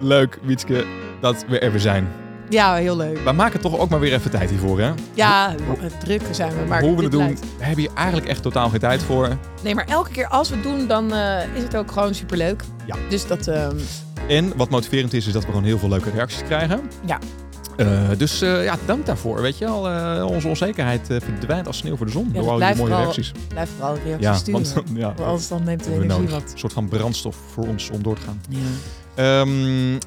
leuk, Wietske, dat we er weer zijn. Ja, heel leuk. We maken toch ook maar weer even tijd hiervoor, hè? Ja, druk zijn we, maar Hoe we het doen, lijkt- we hebben hier eigenlijk echt totaal geen tijd voor. Nee, maar elke keer als we het doen, dan eh, is het ook gewoon superleuk. Ja. Dus dat, ehm, En wat motiverend is, is dat we gewoon heel veel leuke reacties krijgen. Ja. Eh, dus eh, ja, dank daarvoor. Weet je al, onze onzekerheid verdwijnt als sneeuw voor de zon. Ja, door al die mooie vooral reacties. blijf vooral reacties Ja, sturen. want ja, Want anders dan neemt de energie wat. Een soort van brandstof voor ons om door te gaan. Ja. Ehm, eh,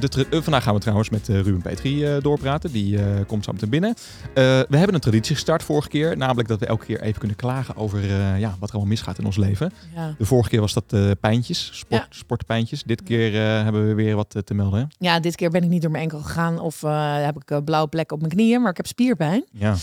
de eh, vandaag gaan we trouwens met eh, Ruben Petri doorpraten. Die komt zo meteen binnen. We hebben een traditie gestart vorige keer. Namelijk dat we elke keer even kunnen klagen over ja, wat er allemaal misgaat in ons leven. Ja. De vorige keer was dat pijntjes, sport, Ja. sportpijntjes. Dit keer hebben we weer wat te melden. hè? ja, dit keer ben ik niet door mijn enkel gegaan of heb ik blauwe plek op mijn knieën, maar ik heb spierpijn. Ja.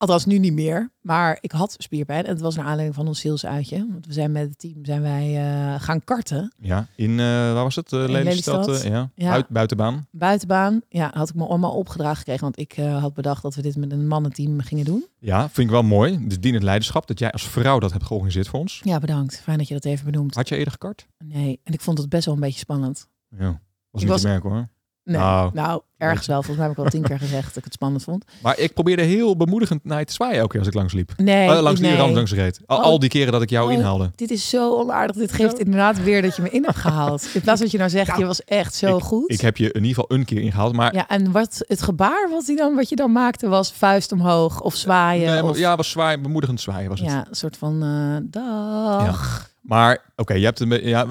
Althans, nu niet meer. Maar ik had spierpijn. En het was naar aanleiding van ons salesuitje. Want we zijn met het team zijn wij eh, gaan karten. ja, in, eh, waar was het? In Lelystad? Lelystad. ja. Ja. Buit- buitenbaan. Buitenbaan. Ja, had ik me allemaal opgedragen gekregen. Want ik had bedacht dat we dit met een mannenteam gingen doen. Ja, vind ik wel mooi. Dus dienend leiderschap. Dat jij als vrouw dat hebt georganiseerd voor ons. Ja, bedankt. Fijn dat je dat even benoemt. Had je eerder gekart? Nee, en ik vond het best wel een beetje spannend. Ja. Was Ik niet was- te merken hoor. Nee, Nou. nou, ergens wel. Volgens mij heb ik al tien keer gezegd dat ik het spannend vond. Maar ik probeerde heel bemoedigend naar je te zwaaien elke keer als ik langs liep. Nee, Eh, langs die rand langs reed. Al, Oh. al die keren dat ik jou Oh. inhaalde. Dit is zo onaardig. Dit geeft Ja. inderdaad weer dat je me in hebt gehaald. In plaats dat je nou zegt, Ja. je was echt zo ik, goed. Ik heb je in ieder geval een keer ingehaald. Maar Ja, en wat het gebaar wat, hij dan, wat je dan maakte was vuist omhoog of zwaaien. Nee, maar- of, ja, was zwaai, bemoedigend zwaaien was het. ja, een soort van eh, dag. Maar oké, je, hebt een ja,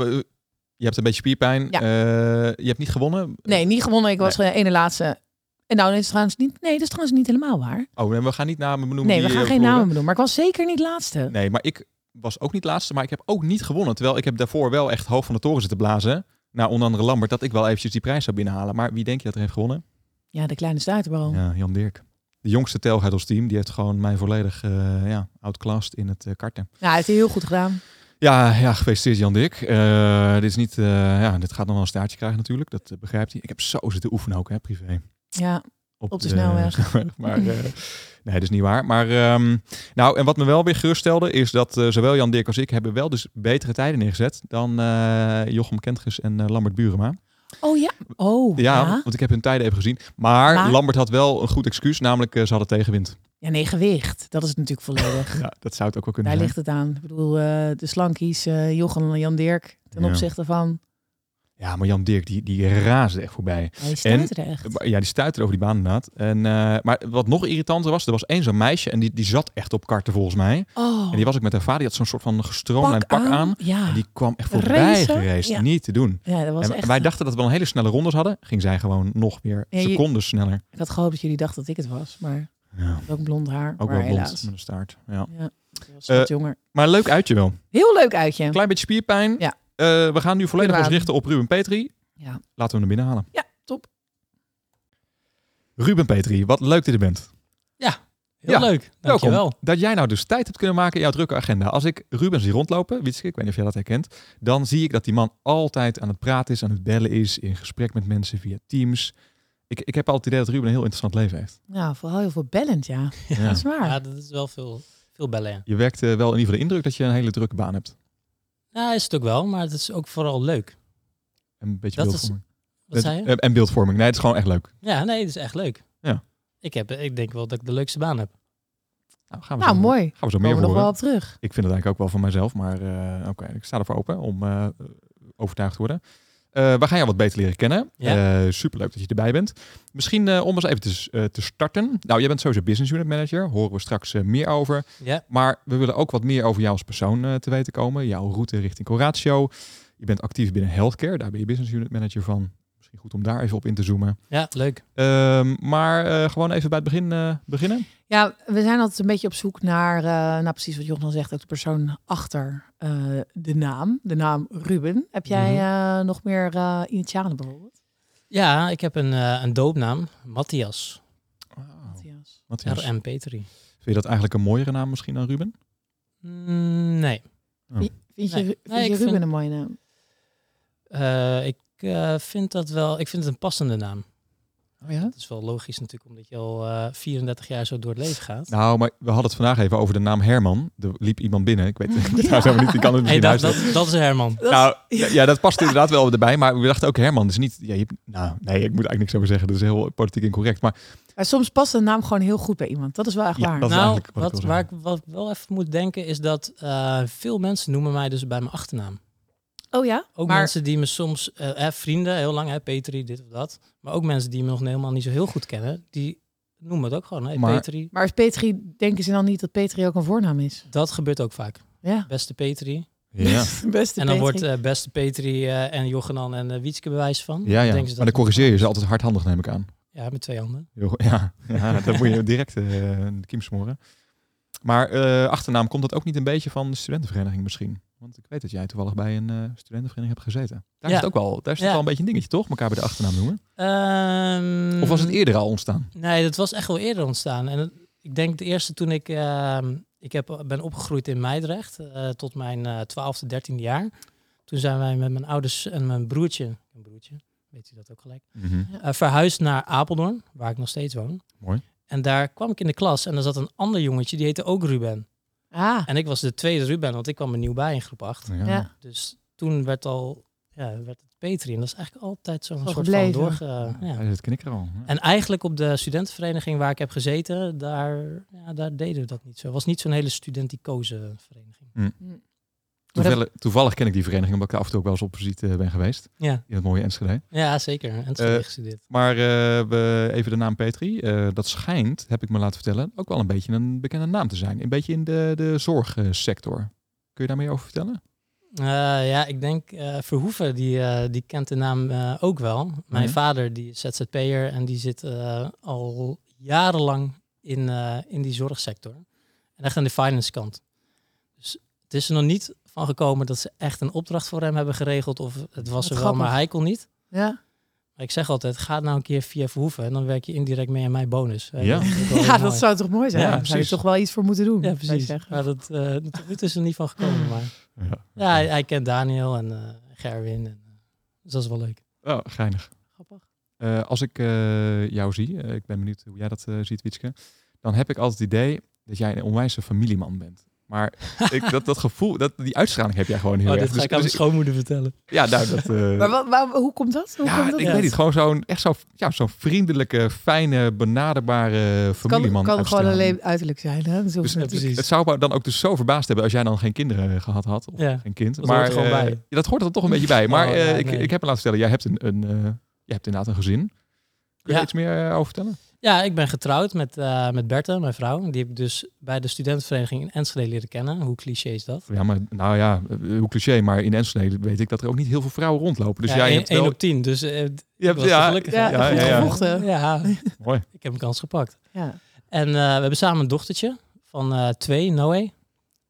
je hebt een beetje spierpijn. Ja. Eh, je hebt niet gewonnen. Nee, niet gewonnen. Ik was de ene laatste. En nou, dat is trouwens niet. Nee, dat is trouwens niet helemaal waar. Oh, nee, we gaan niet namen benoemen. Nee, we gaan eh, geen namen benoemen. Maar ik was zeker niet laatste. Nee, maar ik was ook niet laatste, maar ik heb ook niet gewonnen. Terwijl ik heb daarvoor wel echt hoog van de toren zitten blazen. Nou, onder andere Lambert, dat ik wel eventjes die prijs zou binnenhalen. Maar wie denk je dat er heeft gewonnen? Ja, de kleine stuiterbal. Ja, Jan Dirk. De jongste telg uit ons team. Die heeft gewoon mij volledig eh ja, outclassed in het eh, karten. Ja, hij heeft heel goed gedaan. Ja, ja, gefeliciteerd Jan Dirk. Eh, dit is niet, eh, ja, dit gaat nog wel een staartje krijgen natuurlijk. Dat eh, begrijpt hij. Ik heb zo zitten oefenen ook, hè, privé. Ja, Op de snelweg. maar nee, dat is niet waar. Maar ehm, nou, en wat me wel weer geruststelde is dat zowel Jan Dirk als ik hebben wel dus betere tijden neergezet dan Jochem Kentges en Lambert Burema. Oh ja. Oh Ja, ja. want ik heb hun tijden even gezien. Maar, Maar? Lambert had wel een goed excuus, namelijk ze hadden tegenwind. Ja, nee, gewicht. Dat is het natuurlijk volledig. Ja, dat zou het ook wel kunnen Daar zijn. ligt het aan. Ik bedoel, eh, de slankies, eh Jochem en Jan Dirk, ten Ja. opzichte van... Ja, maar Jan Dirk, die, die raasde echt voorbij. Hij staat er echt. Ja, die stuitte over die baan inderdaad. En, eh, maar wat nog irritanter was, er was één zo'n meisje en die, die zat echt op karten volgens mij. Oh, En die was ik met haar vader, die had zo'n soort van gestroomlijnd pak, aan. Ja. En die kwam echt voorbij gereisd. Ja. Niet te doen. ja, dat was En echt... wij dachten dat we een hele snelle rondes hadden. Ging zij gewoon nog weer Ja, je- seconden sneller. Ik had gehoopt dat jullie dachten dat ik het was, maar Ja, ook blond haar. ook maar wel blond helaas. met een staart. Ja. Ja, was wat Eh, jonger. Maar leuk uitje wel. Heel leuk uitje. Een klein beetje spierpijn. Ja. Eh, we gaan nu volledig ons richten op Ruben Petri. Ja. Laten we hem naar binnen halen. ja, top. Ruben Petri, wat leuk dat je er bent. Heel Ja, leuk, dankjewel. Welkom. Dat jij nou dus tijd hebt kunnen maken in jouw drukke agenda. Als ik Ruben zie rondlopen, Wietske, ik weet niet of jij dat herkent, dan zie ik dat die man altijd aan het praten is, aan het bellen is, in gesprek met mensen via Teams. Ik, ik heb altijd het idee dat Ruben een heel interessant leven heeft. Ja, vooral heel veel bellend, ja. Ja. Dat is waar. Ja, dat is wel veel, veel bellen, ja. Je werkt eh, wel in ieder geval de indruk dat je een hele drukke baan hebt. Ja, is het ook wel, maar het is ook vooral leuk. Een beetje Dat is- beeldvorming. Wat zei je? Eh, En beeldvorming. Nee, het is gewoon echt leuk. Ja, nee, het is echt leuk. Ja. Ik, heb, ik denk wel dat ik de leukste baan heb. Nou, gaan we nou, zo, mooi. Gaan we zo meer we nog wel op terug. Ik vind het eigenlijk ook wel van mijzelf, maar eh, oké, ik sta ervoor open om eh, overtuigd te worden. Eh, we gaan jou wat beter leren kennen. Ja. Eh, superleuk dat je erbij bent. Misschien eh, om eens even te, te starten. Nou, jij bent sowieso business unit manager. Horen we straks meer over. Ja, Maar we willen ook wat meer over jou als persoon te weten komen. Jouw route richting Coratio. Je bent actief binnen healthcare. Daar ben je business unit manager van. Misschien goed om daar even op in te zoomen. ja leuk. Ehm, maar eh, gewoon even bij het begin eh, beginnen. Ja, we zijn altijd een beetje op zoek naar, eh nou precies wat Johan zegt, ook de persoon achter eh, de naam. De naam Ruben. Heb jij Mhm. eh, nog meer eh, initialen bijvoorbeeld? Ja, ik heb een, eh, een doopnaam, Matthias. Matthias. Matthias. R.M. Petri. Vind je dat eigenlijk een mooiere naam misschien dan Ruben? Mm, nee. Vind je, Nee. vind Nee, je Ruben vind- een mooie naam? Eh, ik eh, vind dat wel, ik vind het een passende naam. Oh ja? Dat is wel logisch natuurlijk, omdat je al eh, 34 jaar zo door het leven gaat. Nou, maar we hadden het vandaag even over de naam Herman. Er liep iemand binnen. Ik weet het trouwens helemaal niet. Die kan het Hey, misschien dat, luisteren. dat, dat is Herman. Dat Nou, ja, ja, dat past inderdaad wel erbij. Maar we dachten ook Herman. Dus niet. Ja, je, nou, nee, ik moet eigenlijk niks over zeggen. Dat is heel politiek incorrect. Maar Maar soms past een naam gewoon heel goed bij iemand. Dat is wel echt Ja, waar. dat nou, wat ik wat, waar ik wat wel even moet denken is dat eh, veel mensen noemen mij dus bij mijn achternaam. Oh ja? Ook maar mensen die me soms, eh, vrienden, heel lang, hè, Petri, dit of dat. Maar ook mensen die me nog helemaal niet zo heel goed kennen, die noemen het ook gewoon, hè, Maar- Petri. Maar is Petri, denken ze dan niet dat Petri ook een voornaam is? Dat gebeurt ook vaak. Ja. Beste Petri. ja, Beste en dan Petri. wordt eh, beste Petri eh, en Jochenan en uh, Wietske bewijs van. ja, ja. Ze Maar dan corrigeer je ze altijd hardhandig, neem ik aan. Ja, met twee handen. Ja, ja dat moet je direct de kiem smoren. Maar eh, achternaam, komt dat ook niet een beetje van de studentenvereniging misschien? Want ik weet dat jij toevallig bij een eh, studentenvereniging hebt gezeten. Daar Ja. is het ook wel, daar is het Ja. wel een beetje een dingetje, toch? Elkaar bij de achternaam noemen. Ehm, Of was het eerder al ontstaan? Nee, dat was echt wel eerder ontstaan. En het- ik denk de eerste toen ik... ehm, ik heb, ben opgegroeid in Meidrecht eh, tot mijn eh 12e, 13e jaar. Toen zijn wij met mijn ouders en mijn broertje... Een broertje, weet u dat ook gelijk? Mhm. verhuisd naar Apeldoorn, waar ik nog steeds woon. Mooi. En daar kwam ik in de klas en er zat een ander jongetje, die heette ook Ruben. Ah, En ik was de tweede Ruben, want ik kwam er nieuw bij in groep 8. Ja. ja. Dus toen werd al, ja, werd het Petri. En dat is eigenlijk altijd zo'n Zo soort gebleven. van doorge... ja. Hij zit knikker al. Ja. En eigenlijk op de studentenvereniging waar ik heb gezeten, daar, ja, daar deden we dat niet zo. Het was niet zo'n hele studenticoze vereniging. Toevallig, toevallig ken ik die vereniging, omdat ik af en toe ook wel eens op visite ben geweest. Ja, In het mooie Enschede. ja zeker. En het Eh, gestudeerd. Maar eh, we, even de naam Petri. Eh, dat schijnt, heb ik me laten vertellen, ook wel een beetje een bekende naam te zijn. Een beetje in de, de zorgsector. Kun je daar meer over vertellen? Eh, ja, ik denk eh, Verhoeven, die, eh, die kent de naam eh, ook wel. Mijn ja? vader, die is ZZP'er en die zit eh, al jarenlang in, eh, in die zorgsector. En echt aan de finance kant. Dus het is er nog niet van gekomen dat ze echt een opdracht voor hem hebben geregeld. Of het was Wat er wel, grappig. maar hij kon niet. Ja. Maar ik zeg altijd, ga nou een keer via Verhoeven en dan werk je indirect mee aan mijn bonus. Ja. dat ja, dat zou toch mooi zijn? Ja, Daar zou je toch wel iets voor moeten doen. Ja, precies. Maar dat, eh toe is er niet van gekomen. Maar Ja, ja, hij, hij kent Daniel en eh, Gerwin. En, eh, dus dat is wel leuk. Oh, geinig. Grappig. Eh, als ik eh, jou zie, ik ben benieuwd hoe jij dat ziet, Witske. Dan heb ik altijd het idee dat jij een onwijze familieman bent. Maar ik, dat, dat gevoel, dat, die uitstraling heb jij gewoon heel Oh, erg. dit ga ik aan dus- mijn schoonmoeder vertellen. ja, nou, dat, eh, Maar wat, waar- hoe komt dat? Hoe ja, komt dat? ik Ja. weet niet. Gewoon zo'n echt zo, ja, zo'n vriendelijke, fijne, benaderbare kan, familieman. kan gewoon uitstraling. alleen uiterlijk zijn. Hè? Dat Dus- precies. Het zou me dan ook dus zo verbaasd hebben als jij dan geen kinderen eh, gehad had. Of Ja, geen kind. dat maar hoort er gewoon eh, bij. ja, dat hoort er toch een beetje bij. Maar Oh, eh, ik, nee. ik heb me laten vertellen, jij hebt, een, een, eh, je hebt inderdaad een gezin. Kun je Ja. iets meer over vertellen? Ja, ik ben getrouwd met, eh met Bertha, mijn vrouw. Die heb ik dus bij de studentenvereniging in Enschede leren kennen. Hoe cliché is dat? Ja, maar nou ja, eh, hoe cliché, maar in Enschede weet ik dat er ook niet heel veel vrouwen rondlopen. Dus ja, jij één- hebt één wel... op tien. Dus eh, je hebt, ja, gelukkig. Ja, ja, goed ja, ja. mooi. ik heb een kans gepakt. Ja. En eh, we hebben samen een dochtertje van eh, twee, Noé.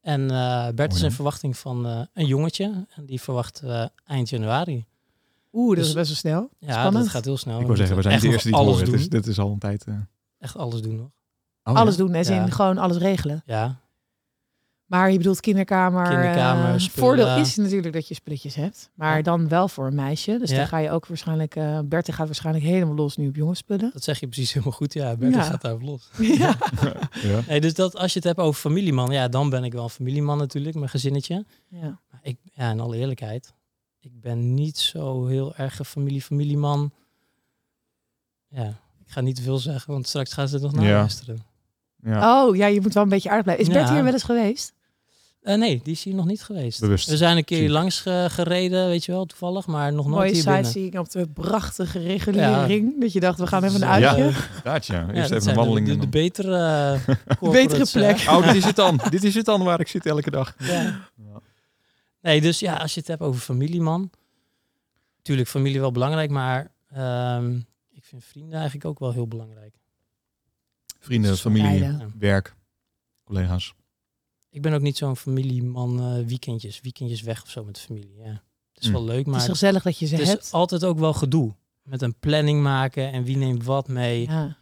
En eh Bert is Mooi, in verwachting van eh, een jongetje. En die verwacht eh, eind januari. Oeh, dat Dus- is best wel snel. Ja, Spannend. dat gaat heel snel. Ik wil zeggen, we zijn de eerste die nog het alles horen. doen. Dus dit is al een tijd... eh, Echt alles doen nog. oh, alles ja. doen, en Ja. in gewoon alles regelen. Ja, Maar je bedoelt kinderkamer. Kinderkamer, eh, voordeel is natuurlijk dat je spulletjes hebt. Maar Ja. dan wel voor een meisje. Dus Ja. dan ga je ook waarschijnlijk... eh Berthe gaat waarschijnlijk helemaal los nu op jongensspullen. dat zeg je precies helemaal goed. Ja, Bert Ja. gaat daar los. ja. ja. Nee, dus dat, als je het hebt over familieman, ja, dan ben ik wel een familieman natuurlijk, mijn gezinnetje. ja. Ik, ja, in alle eerlijkheid, ik ben niet zo heel erg een familie-familieman. Ja, ik ga niet te veel zeggen, want straks gaan ze er nog naar Ja. luisteren. Ja. Oh, ja, je moet wel een beetje aardig blijven. Is Ja. Bert hier wel eens geweest? Eh, nee, die is hier nog niet geweest. Bewust. We zijn een keer hier langs ge- gereden, weet je wel, toevallig, maar nog nooit Mooie hier binnen. sightseeing op de prachtige regulering. Dat je dacht, we gaan even een Ja. uitje. Inderdaad, ja. Ja, Eerst even een wandeling. de, de, betere, eh, Betere plek. hè. Oh, dit is het dan. dit is het dan waar ik zit elke dag. Ja. Nee, dus ja, als je het hebt over familieman. Natuurlijk, familie wel belangrijk, maar ehm, ik vind vrienden eigenlijk ook wel heel belangrijk. Vrienden, familie. Ja. werk, collega's. Ik ben ook niet zo'n familieman, eh, weekendjes, weekendjes weg of zo met de familie. Ja. Het is Hm. wel leuk, Het maar is toch gezellig dat je ze het is hebt? altijd ook wel gedoe. Met een planning maken en wie neemt wat mee. Ja.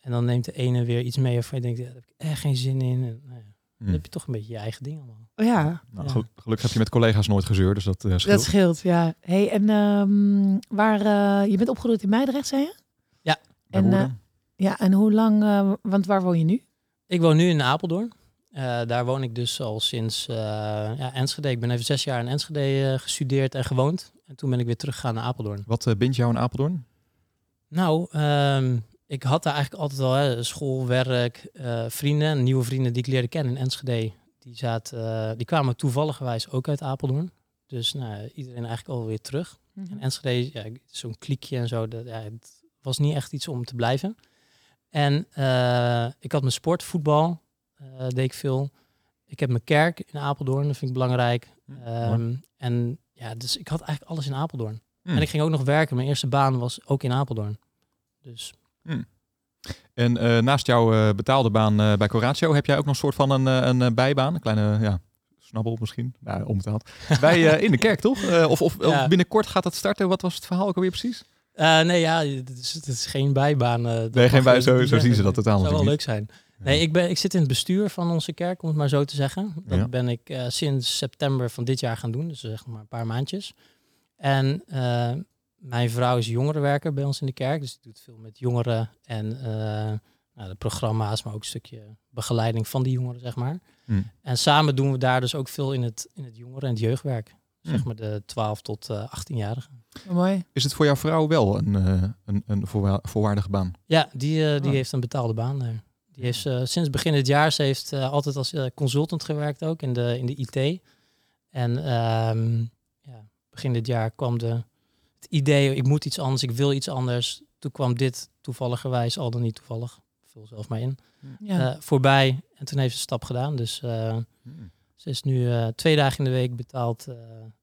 En dan neemt de ene weer iets mee waarvan je denkt, ja, daar heb ik echt geen zin in. En, nou ja, dan heb je toch een beetje je eigen ding allemaal. Oh ja, Nou, Ja. gelukkig heb je met collega's nooit gezeurd, dus dat eh scheelt. dat scheelt, ja. Hey, en ehm, waar, eh, je bent opgegroeid in Meidrecht, zei je? Ja. En, Woerden. Ja, en hoe lang, eh, want waar woon je nu? Ik woon nu in Apeldoorn. Eh, daar woon ik dus al sinds eh, ja, Enschede. Ik ben even zes jaar in Enschede eh, gestudeerd en gewoond. En toen ben ik weer teruggegaan naar Apeldoorn. Wat eh, bindt jou in Apeldoorn? Nou, ehm, ik had daar eigenlijk altijd al hè, school, werk, eh, vrienden. En nieuwe vrienden die ik leerde kennen in Enschede. Die, zaten, eh, die kwamen toevalligerwijs ook uit Apeldoorn. Dus nou, iedereen eigenlijk alweer terug. En Enschede, ja, zo'n kliekje en zo, dat, ja, het was niet echt iets om te blijven. En eh, ik had mijn sport, voetbal, deed ik veel. Ik heb mijn kerk in Apeldoorn, dat vind ik belangrijk. Ehm, en ja, dus ik had eigenlijk alles in Apeldoorn. Hmm. En ik ging ook nog werken. Mijn eerste baan was ook in Apeldoorn. Dus En eh, naast jouw eh, betaalde baan eh, bij Coratio heb jij ook nog een soort van een, een bijbaan, een kleine ja, snabbel misschien, nou, onbetaald, bij in de kerk toch? Of, of, Ja. binnenkort gaat dat starten? Wat was het verhaal ook alweer precies? nee, ja, het is, het is geen bijbaan. dat Nee, geen bij, zo, zien ze dat totaal zou wel leuk zijn. Nee, ik, ben, ik zit in het bestuur van onze kerk, om het maar zo te zeggen. Dat Ja. ben ik sinds september van dit jaar gaan doen, dus zeg maar een paar maandjes. En mijn vrouw is jongerenwerker bij ons in de kerk, dus die doet veel met jongeren en eh, nou, de programma's, maar ook een stukje begeleiding van die jongeren, zeg maar. Hmm. En samen doen we daar dus ook veel in het, in het jongeren- en het jeugdwerk. Zeg Hmm. maar de 12 tot eh 18-jarigen. Mooi. Is het voor jouw vrouw wel een, eh, een, een voorwa- voorwaardige baan? Ja, die, die Ah. heeft een betaalde baan daar. Die heeft eh, sinds begin dit jaar, ze heeft eh, altijd als consultant gewerkt ook in de, in de IT. En ehm, ja, begin dit jaar kwam de, het idee, ik moet iets anders, ik wil iets anders. Toen kwam dit toevalligerwijs, al dan niet toevallig, vul zelf maar in, Ja. eh, voorbij. En toen heeft ze een stap gedaan. Dus eh, Hmm. ze is nu eh, twee dagen in de week betaald eh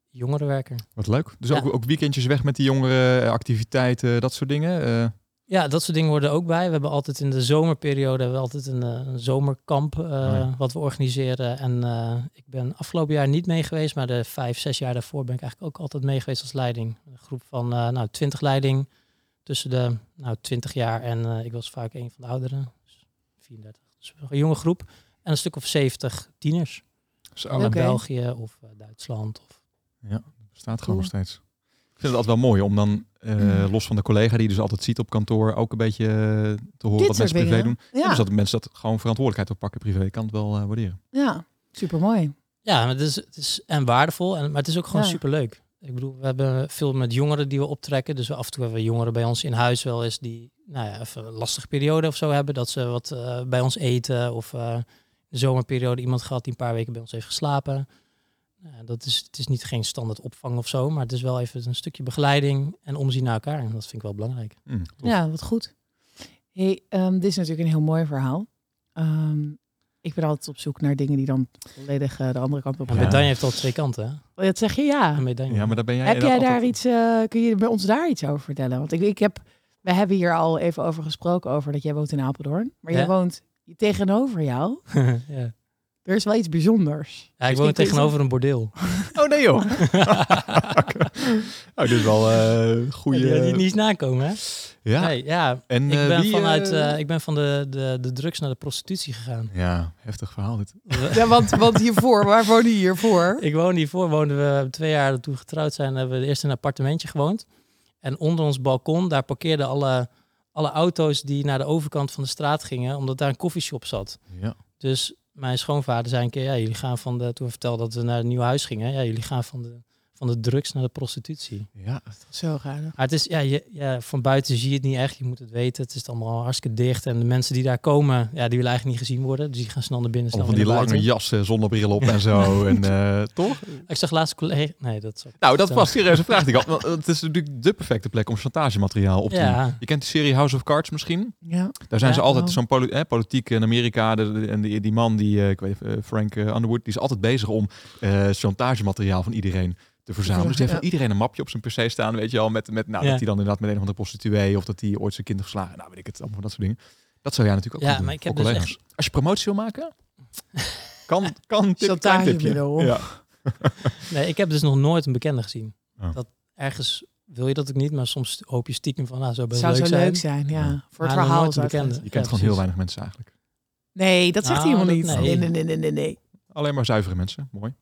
jongerenwerker. Wat leuk. Dus Ja. ook, ook weekendjes weg met die jongeren, activiteiten, dat soort dingen. Ja, dat soort dingen worden ook bij. We hebben altijd in de zomerperiode hebben we altijd een, eh, een zomerkamp eh, ja. wat we organiseren. En eh, ik ben afgelopen jaar niet mee geweest, maar de vijf, zes jaar daarvoor ben ik eigenlijk ook altijd mee geweest als leiding. Een groep van eh nou, 20 leiding tussen de nou, 20 jaar en ik was vaak een van de ouderen, dus 34. Dus een jonge groep. En een stuk of 70 tieners. Uit Oké. België of Duitsland. Of... bestaat gewoon nog steeds. Ik vind het altijd wel mooi om dan, eh, Mm. los van de collega die je dus altijd ziet op kantoor, ook een beetje eh, te horen Dit wat mensen privé dingen. doen. Ja. Ja, Dus dat mensen dat gewoon verantwoordelijkheid oppakken privé, kan het wel eh, waarderen. ja. super mooi. Ja, maar het is, het is en waardevol, en, maar het is ook gewoon Ja. superleuk. Ik bedoel, we hebben veel met jongeren die we optrekken. Dus af en toe hebben we jongeren bij ons in huis wel eens die nou ja, even een lastige periode of zo hebben. Dat ze wat eh, bij ons eten. Of eh, de zomerperiode iemand gehad die een paar weken bij ons heeft geslapen. Nou, dat is, het is niet geen standaard opvang of zo, maar het is wel even een stukje begeleiding en omzien naar elkaar. En dat vind ik wel belangrijk. Mm. Ja, wat goed. Hey, ehm, dit is natuurlijk een heel mooi verhaal. Ehm, ik ben altijd op zoek naar dingen die dan volledig eh, de andere kant op Een gaan. medaille heeft al twee kanten. Hè? Dat zeg je ja. Een medaille. Ja, maar daar ben jij Heb jij daar altijd- iets, eh, kun je bij ons daar iets over vertellen? Want ik, ik heb, we hebben hier al even over gesproken over dat jij woont in Apeldoorn. Maar jij Ja. woont tegenover jou. ja. Er is wel iets bijzonders. ja, ik Dus woon tegenover een bordeel. Oh nee joh. oh, dit is wel eh goede. Ja, die niet eens nakomen, hè? Ja. Nee, ja. En Ik eh, ben, wie, vanuit, eh, ik ben van de, de, de drugs naar de prostitutie gegaan. Ja, heftig verhaal dit. Ja, want, want hiervoor, waar woon je hiervoor? ik woonde hiervoor, woonden we twee jaar toen we getrouwd zijn, hebben we eerst in een appartementje gewoond. En onder ons balkon, daar parkeerden alle, alle auto's die naar de overkant van de straat gingen, omdat daar een koffieshop zat. Ja. Dus mijn schoonvader zei een keer, ja, jullie gaan van de, toen we dat we naar een nieuw huis gingen, ja, jullie gaan van de, van de drugs naar de prostitutie. Ja. Zo gaaf. Maar het is, ja, je, ja, van buiten zie je het niet echt. Je moet het weten. Het is allemaal hartstikke dicht. En de mensen die daar komen, ja, die willen eigenlijk niet gezien worden. Dus die gaan snel naar binnen. Of Snel van die lange jassen, zonnebril op en zo. en, eh, toch? Ik zag laatst collega... Nee, dat. Nou, dat was serieus een vraag die ik had. Want Het is natuurlijk de perfecte plek om chantagemateriaal op te doen. Ja, Je kent de serie House of Cards misschien? Ja. Daar zijn Ja, ze altijd zo'n poli eh, politiek in Amerika. De, de- en die, die man, die, eh, ik weet eh, Frank Underwood, die is altijd bezig om eh chantagemateriaal van iedereen te verzamelen. Dus die heeft Ja. iedereen een mapje op zijn PC staan, weet je wel. Met, met nou, Ja. dat hij dan inderdaad met een of andere prostituee of dat hij ooit zijn kind heeft verslagen. Nou, weet ik het, allemaal dat soort dingen. Dat zou jij natuurlijk ook Ja, maar doen ik heb dus. Als je promotie wil maken, kan, kan dit een klein tipje. Ja. nee, ik heb dus nog nooit een bekende gezien. Oh. Dat ergens wil je dat ook niet, maar soms hoop je stiekem van, nou, zou best Zou leuk zo zijn. leuk zijn, ja. Ja. Voor het Maar verhaal het bekende. Je kent Ja, gewoon heel weinig mensen eigenlijk. Nee, dat zegt hij Nou, helemaal niet. nee, nee, nee, nee. nee. Alleen maar zuivere mensen. Mooi.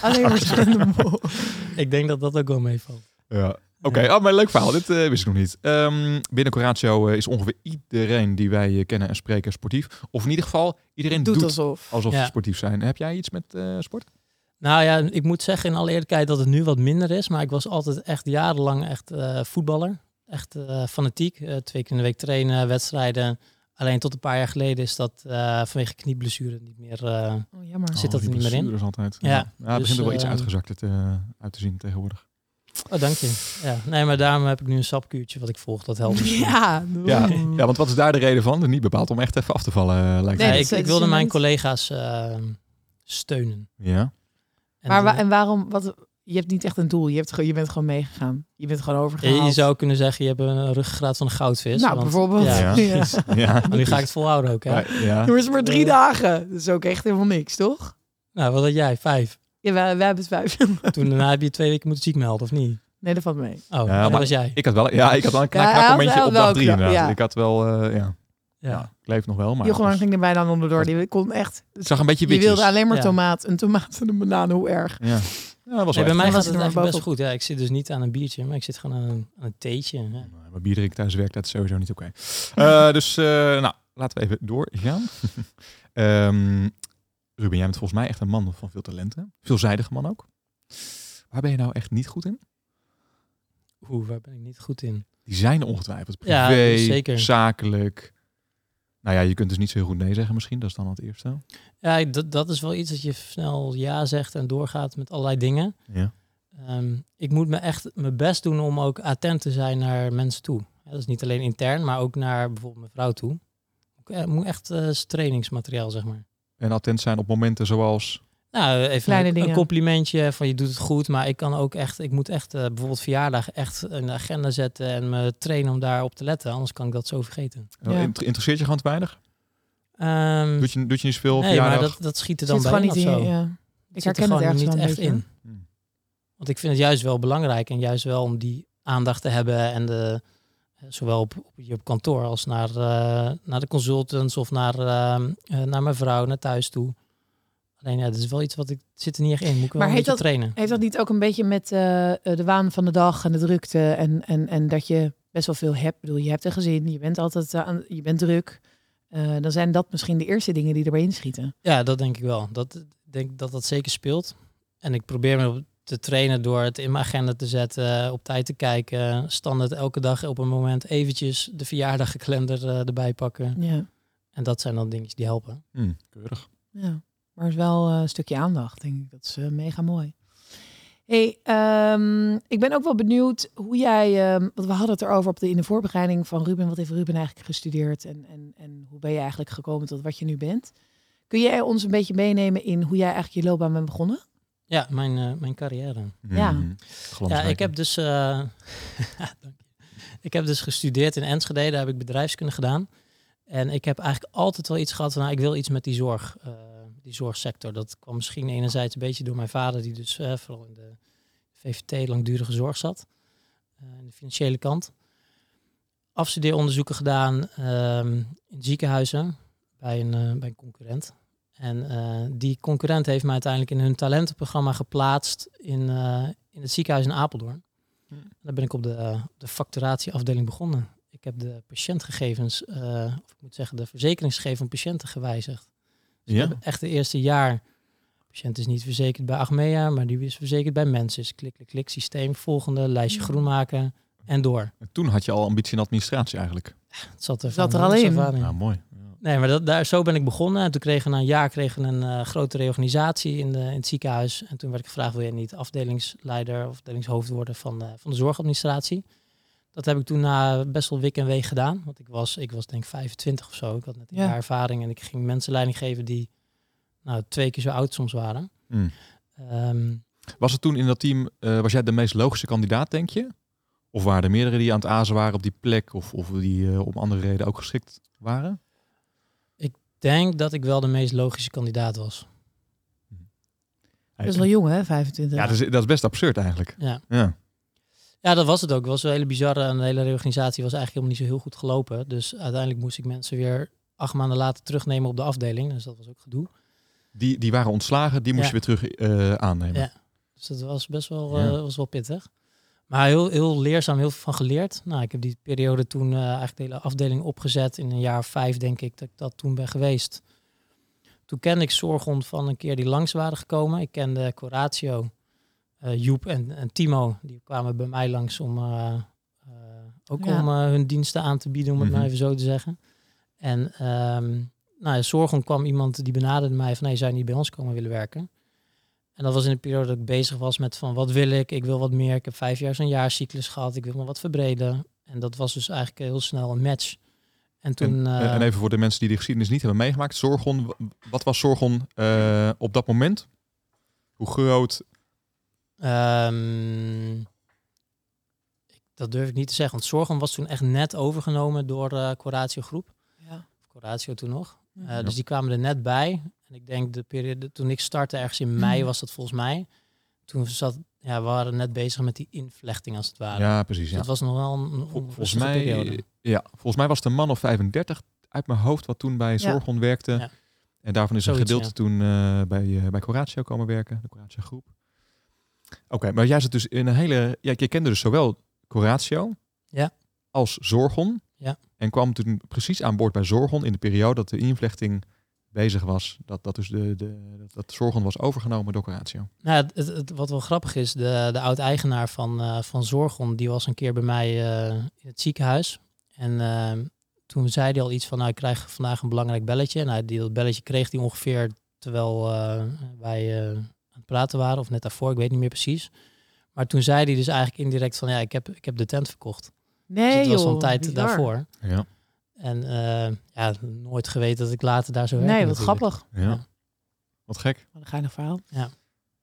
Alleen maar mol. Ik denk dat dat ook wel meevalt. Ja. Oké, oh, maar leuk verhaal. Dit eh, wist ik nog niet. Ehm, binnen Coratio eh, is ongeveer iedereen die wij eh, kennen en spreken sportief. Of in ieder geval, iedereen Doet doet, alsof. alsof Ja. ze sportief zijn. Heb jij iets met eh, sport? Nou ja, ik moet zeggen in alle eerlijkheid dat het nu wat minder is. Maar ik was altijd echt jarenlang echt eh, voetballer. Echt eh, fanatiek. Twee keer in de week trainen, wedstrijden. Alleen tot een paar jaar geleden is dat eh, vanwege knieblessure niet meer... eh, Oh, jammer. Zit dat die er niet meer in? blessures altijd. Ja, Ja, ja het dus, begint er wel iets ehm, uitgezakt te, uit te zien tegenwoordig. Oh, dank je. Ja, nee, maar daarom heb ik nu een sapkuurtje wat ik volg. Dat helpt. Ja, Ja, ja, want wat is daar de reden van? Niet bepaald om echt even af te vallen, eh, lijkt Nee, ik, ik wilde mijn collega's eh, steunen. Ja. En Maar wa- en waarom? Wat, je hebt niet echt een doel. Je, hebt, gewoon- je bent gewoon meegegaan. Je bent gewoon je, overgehaald. je zou kunnen zeggen, je hebt een ruggengraat van een goudvis. nou, want- bijvoorbeeld. Ja, Ja. Ja. ja. Nu ga ik het volhouden ook, hè? Ja, ja. Maar het is maar drie dagen. Dat is ook echt helemaal niks, toch? Nou, wat had jij? Vijf. Ja, wij, wij hebben het vijf. Toen daarna heb je twee weken moeten ziek melden, of niet? Nee, dat valt mee. Oh, dat maar- was jij. Ik had wel, ja, ik had wel een Ja, knak, had- momentje op wel dag drie inderdaad. ja. Ik had wel, eh, ja. Ja. ja, ik leef nog wel, maar Johan het ging er bijna onderdoor. Die kon echt... het zag een beetje Je witjes. wilde alleen maar Ja. tomaat. Een tomaat en een banaan. Hoe erg. Ja, ja dat was Nee, wel bij mij was het eigenlijk best goed. Ja, ik zit dus niet aan een biertje, maar ik zit gewoon aan een, aan een theetje. Ja. Maar bier drinken tijdens werk, dat is sowieso niet oké. Eh, dus, eh, nou, laten we even doorgaan. Ehm Ruben, jij bent volgens mij echt een man van veel talenten. Veelzijdige man ook. Waar ben je nou echt niet goed in? Oeh, waar ben ik niet goed in? Die zijn ongetwijfeld. Privé, Ja, zeker. zakelijk. Nou ja, je kunt dus niet zo heel goed nee zeggen misschien. Dat is dan het eerste. Ja, dat, dat is wel iets dat je snel ja zegt en doorgaat met allerlei dingen. Ja. Ehm, ik moet me echt mijn best doen om ook attent te zijn naar mensen toe. Ja, dat is niet alleen intern, maar ook naar bijvoorbeeld mijn vrouw toe. Ik eh, moet echt eh, trainingsmateriaal, zeg maar. En attent zijn op momenten zoals... Nou, even Kleine een, dingen. een complimentje van je doet het goed, maar ik kan ook echt, ik moet echt eh, bijvoorbeeld verjaardag echt in de agenda zetten en me trainen om daarop te letten, anders kan ik dat zo vergeten. Ja. inter- interesseert je gewoon te weinig? Ehm, Doet je, doet je niet zoveel? nee, maar dat, dat schiet er Zit dan bij gewoon in niet of in. zo. Ja. Ik zit er herken het ergens niet een echt beetje. in. Hmm. Want ik vind het juist wel belangrijk en juist wel om die aandacht te hebben en de, zowel op, op, hier op kantoor als naar, eh, naar de consultants of naar, ehm, eh, naar mijn vrouw, naar thuis toe. Alleen ja, dat is wel iets wat ik zit er niet echt in. Moet ik wel Maar een beetje dat- trainen. Heeft dat niet ook een beetje met eh, eh, de waan van de dag en de drukte en, en, en dat je best wel veel hebt? Ik bedoel, je hebt een gezin, je bent altijd aan, je bent druk. Eh, dan zijn dat misschien de eerste dingen die erbij inschieten. Ja, dat denk ik wel. Dat ik denk dat dat zeker speelt. En ik probeer me op te trainen door het in mijn agenda te zetten, op tijd te kijken, standaard elke dag op een moment eventjes de verjaardagkalender eh, erbij pakken. Ja, En dat zijn dan dingetjes die helpen. Hmm, keurig. ja. Maar het is wel eh, een stukje aandacht, denk ik. Dat is eh, mega mooi. Hey, ehm, ik ben ook wel benieuwd hoe jij, ehm, want we hadden het erover op de, in de voorbereiding van Ruben. Wat heeft Ruben eigenlijk gestudeerd en, en, en hoe ben je eigenlijk gekomen tot wat je nu bent? Kun jij ons een beetje meenemen in hoe jij eigenlijk je loopbaan bent begonnen? Ja, mijn, eh, mijn carrière. Ja. Ja, ik heb dus, eh, dank je. ik heb dus gestudeerd in Enschede, daar heb ik bedrijfskunde gedaan. En ik heb eigenlijk altijd wel iets gehad van, nou, ik wil iets met die zorg, eh, die zorgsector. Dat kwam misschien enerzijds een beetje door mijn vader, die dus eh, vooral in de VVT langdurige zorg zat, eh, in de financiële kant. Afstudeeronderzoeken gedaan ehm, in ziekenhuizen bij een, eh, bij een concurrent. En die concurrent heeft mij uiteindelijk in hun talentenprogramma geplaatst in, in het ziekenhuis in Apeldoorn. Hm. En daar ben ik op de, de facturatieafdeling begonnen. Ik heb de patiëntgegevens, of ik moet zeggen de verzekeringsgegevens van patiënten gewijzigd. Dus Ja. ik heb echt de eerste jaar, de patiënt is niet verzekerd bij Achmea, maar die is verzekerd bij Mensis. Klik, klik, klik, systeem, volgende, lijstje Hm. groen maken en door. En Toen had je al ambitie in administratie eigenlijk. Het zat er, Zat er al in. Ja, mooi. Ja. Nee, maar dat, daar, zo ben ik begonnen. En toen kregen we na een jaar kregen we een eh, grote reorganisatie in, de, in het ziekenhuis. En toen werd ik gevraagd, wil je niet afdelingsleider of afdelingshoofd worden van, van de zorgadministratie? Dat heb ik toen na best wel wik en weeg gedaan. Want ik was, ik was denk ik 25 of zo. Ik had net een Ja. jaar ervaring en ik ging mensen leiding geven die nou, twee keer zo oud soms waren. Hmm. Ehm, Was het toen in dat team, eh, was jij de meest logische kandidaat, denk je? Of waren er meerdere die aan het azen waren op die plek? Of, of die eh, om andere redenen ook geschikt waren? Ik denk dat ik wel de meest logische kandidaat was. Dat is wel jong, hè? 25. Ja, dat is, dat is best absurd eigenlijk. Ja. Ja. Ja, dat was het ook. Het was een hele bizarre en de hele reorganisatie was eigenlijk helemaal niet zo heel goed gelopen. Dus uiteindelijk moest ik mensen weer acht maanden later terugnemen op de afdeling. Dus dat was ook gedoe. Die, die waren ontslagen, die moest Ja. je weer terug eh, aannemen. Ja. Dus dat was best wel, Ja. eh, was wel pittig. Maar heel, heel leerzaam, heel veel van geleerd. Nou, ik heb die periode toen eh, eigenlijk de hele afdeling opgezet. In een jaar of vijf, denk ik, dat ik dat toen ben geweest. Toen kende ik Zorghond van een keer die langs waren gekomen. Ik kende Coratio, Joep en, en Timo. Die kwamen bij mij langs om eh, eh, ook Ja. om eh, hun diensten aan te bieden, om het Mhm. maar even zo te zeggen. En ehm nou, ja, Zorghond kwam iemand die benaderde mij van, hey, zou je niet bij ons komen willen werken? En dat was in de periode dat ik bezig was met van, wat wil ik? Ik wil wat meer. Ik heb vijf jaar zo'n jaarcyclus gehad. Ik wil me wat verbreden. En dat was dus eigenlijk heel snel een match. En toen... En, eh, en even voor de mensen die de geschiedenis niet hebben meegemaakt. Zorgon, wat was Zorgon eh, op dat moment? Hoe groot? Ehm, ik- dat durf ik niet te zeggen. Want Zorgen was toen echt net overgenomen door eh Coratio Groep. Ja. Coratio toen nog. Eh, Dus die kwamen er net bij. En ik denk de periode toen ik startte, ergens in mei was dat volgens mij. Toen zat, ja, we waren net bezig met die invlechting als het ware. Ja, precies. Dus Ja. dat was nog wel een, een Vol- volgens, mij, periode. ja, volgens mij was het een man of 35 uit mijn hoofd wat toen bij Zorgon werkte. Ja. En daarvan is Zoiets, een gedeelte ja. toen eh, bij, bij Coratio komen werken, de Coratio groep. Oké, maar jij zit dus in een hele... Ja, je kende dus zowel Coratio Ja. als Zorgon. Ja. En kwam toen precies aan boord bij Zorgon in de periode dat de invlechting bezig was. Dat, dat dus de, de, dat, Zorgon was overgenomen door Coratio. Nou, het, het, het- wat wel grappig is, de, de oud-eigenaar van, eh, van Zorgon, die was een keer bij mij eh, in het ziekenhuis. En eh, toen zei hij al iets van, nou, ik krijg vandaag een belangrijk belletje. Nou, die, dat belletje kreeg hij ongeveer terwijl wij praten waren, of net daarvoor, ik weet niet meer precies. Maar toen zei hij dus eigenlijk indirect van, ja, ik heb, ik heb de tent verkocht. Nee, dus het was al een tijd bizar. daarvoor. Ja. En eh, ja, nooit geweten dat ik later daar zou werken. Nee, wat natuurlijk. grappig. ja. Ja. Wat gek. Wat een geinig verhaal.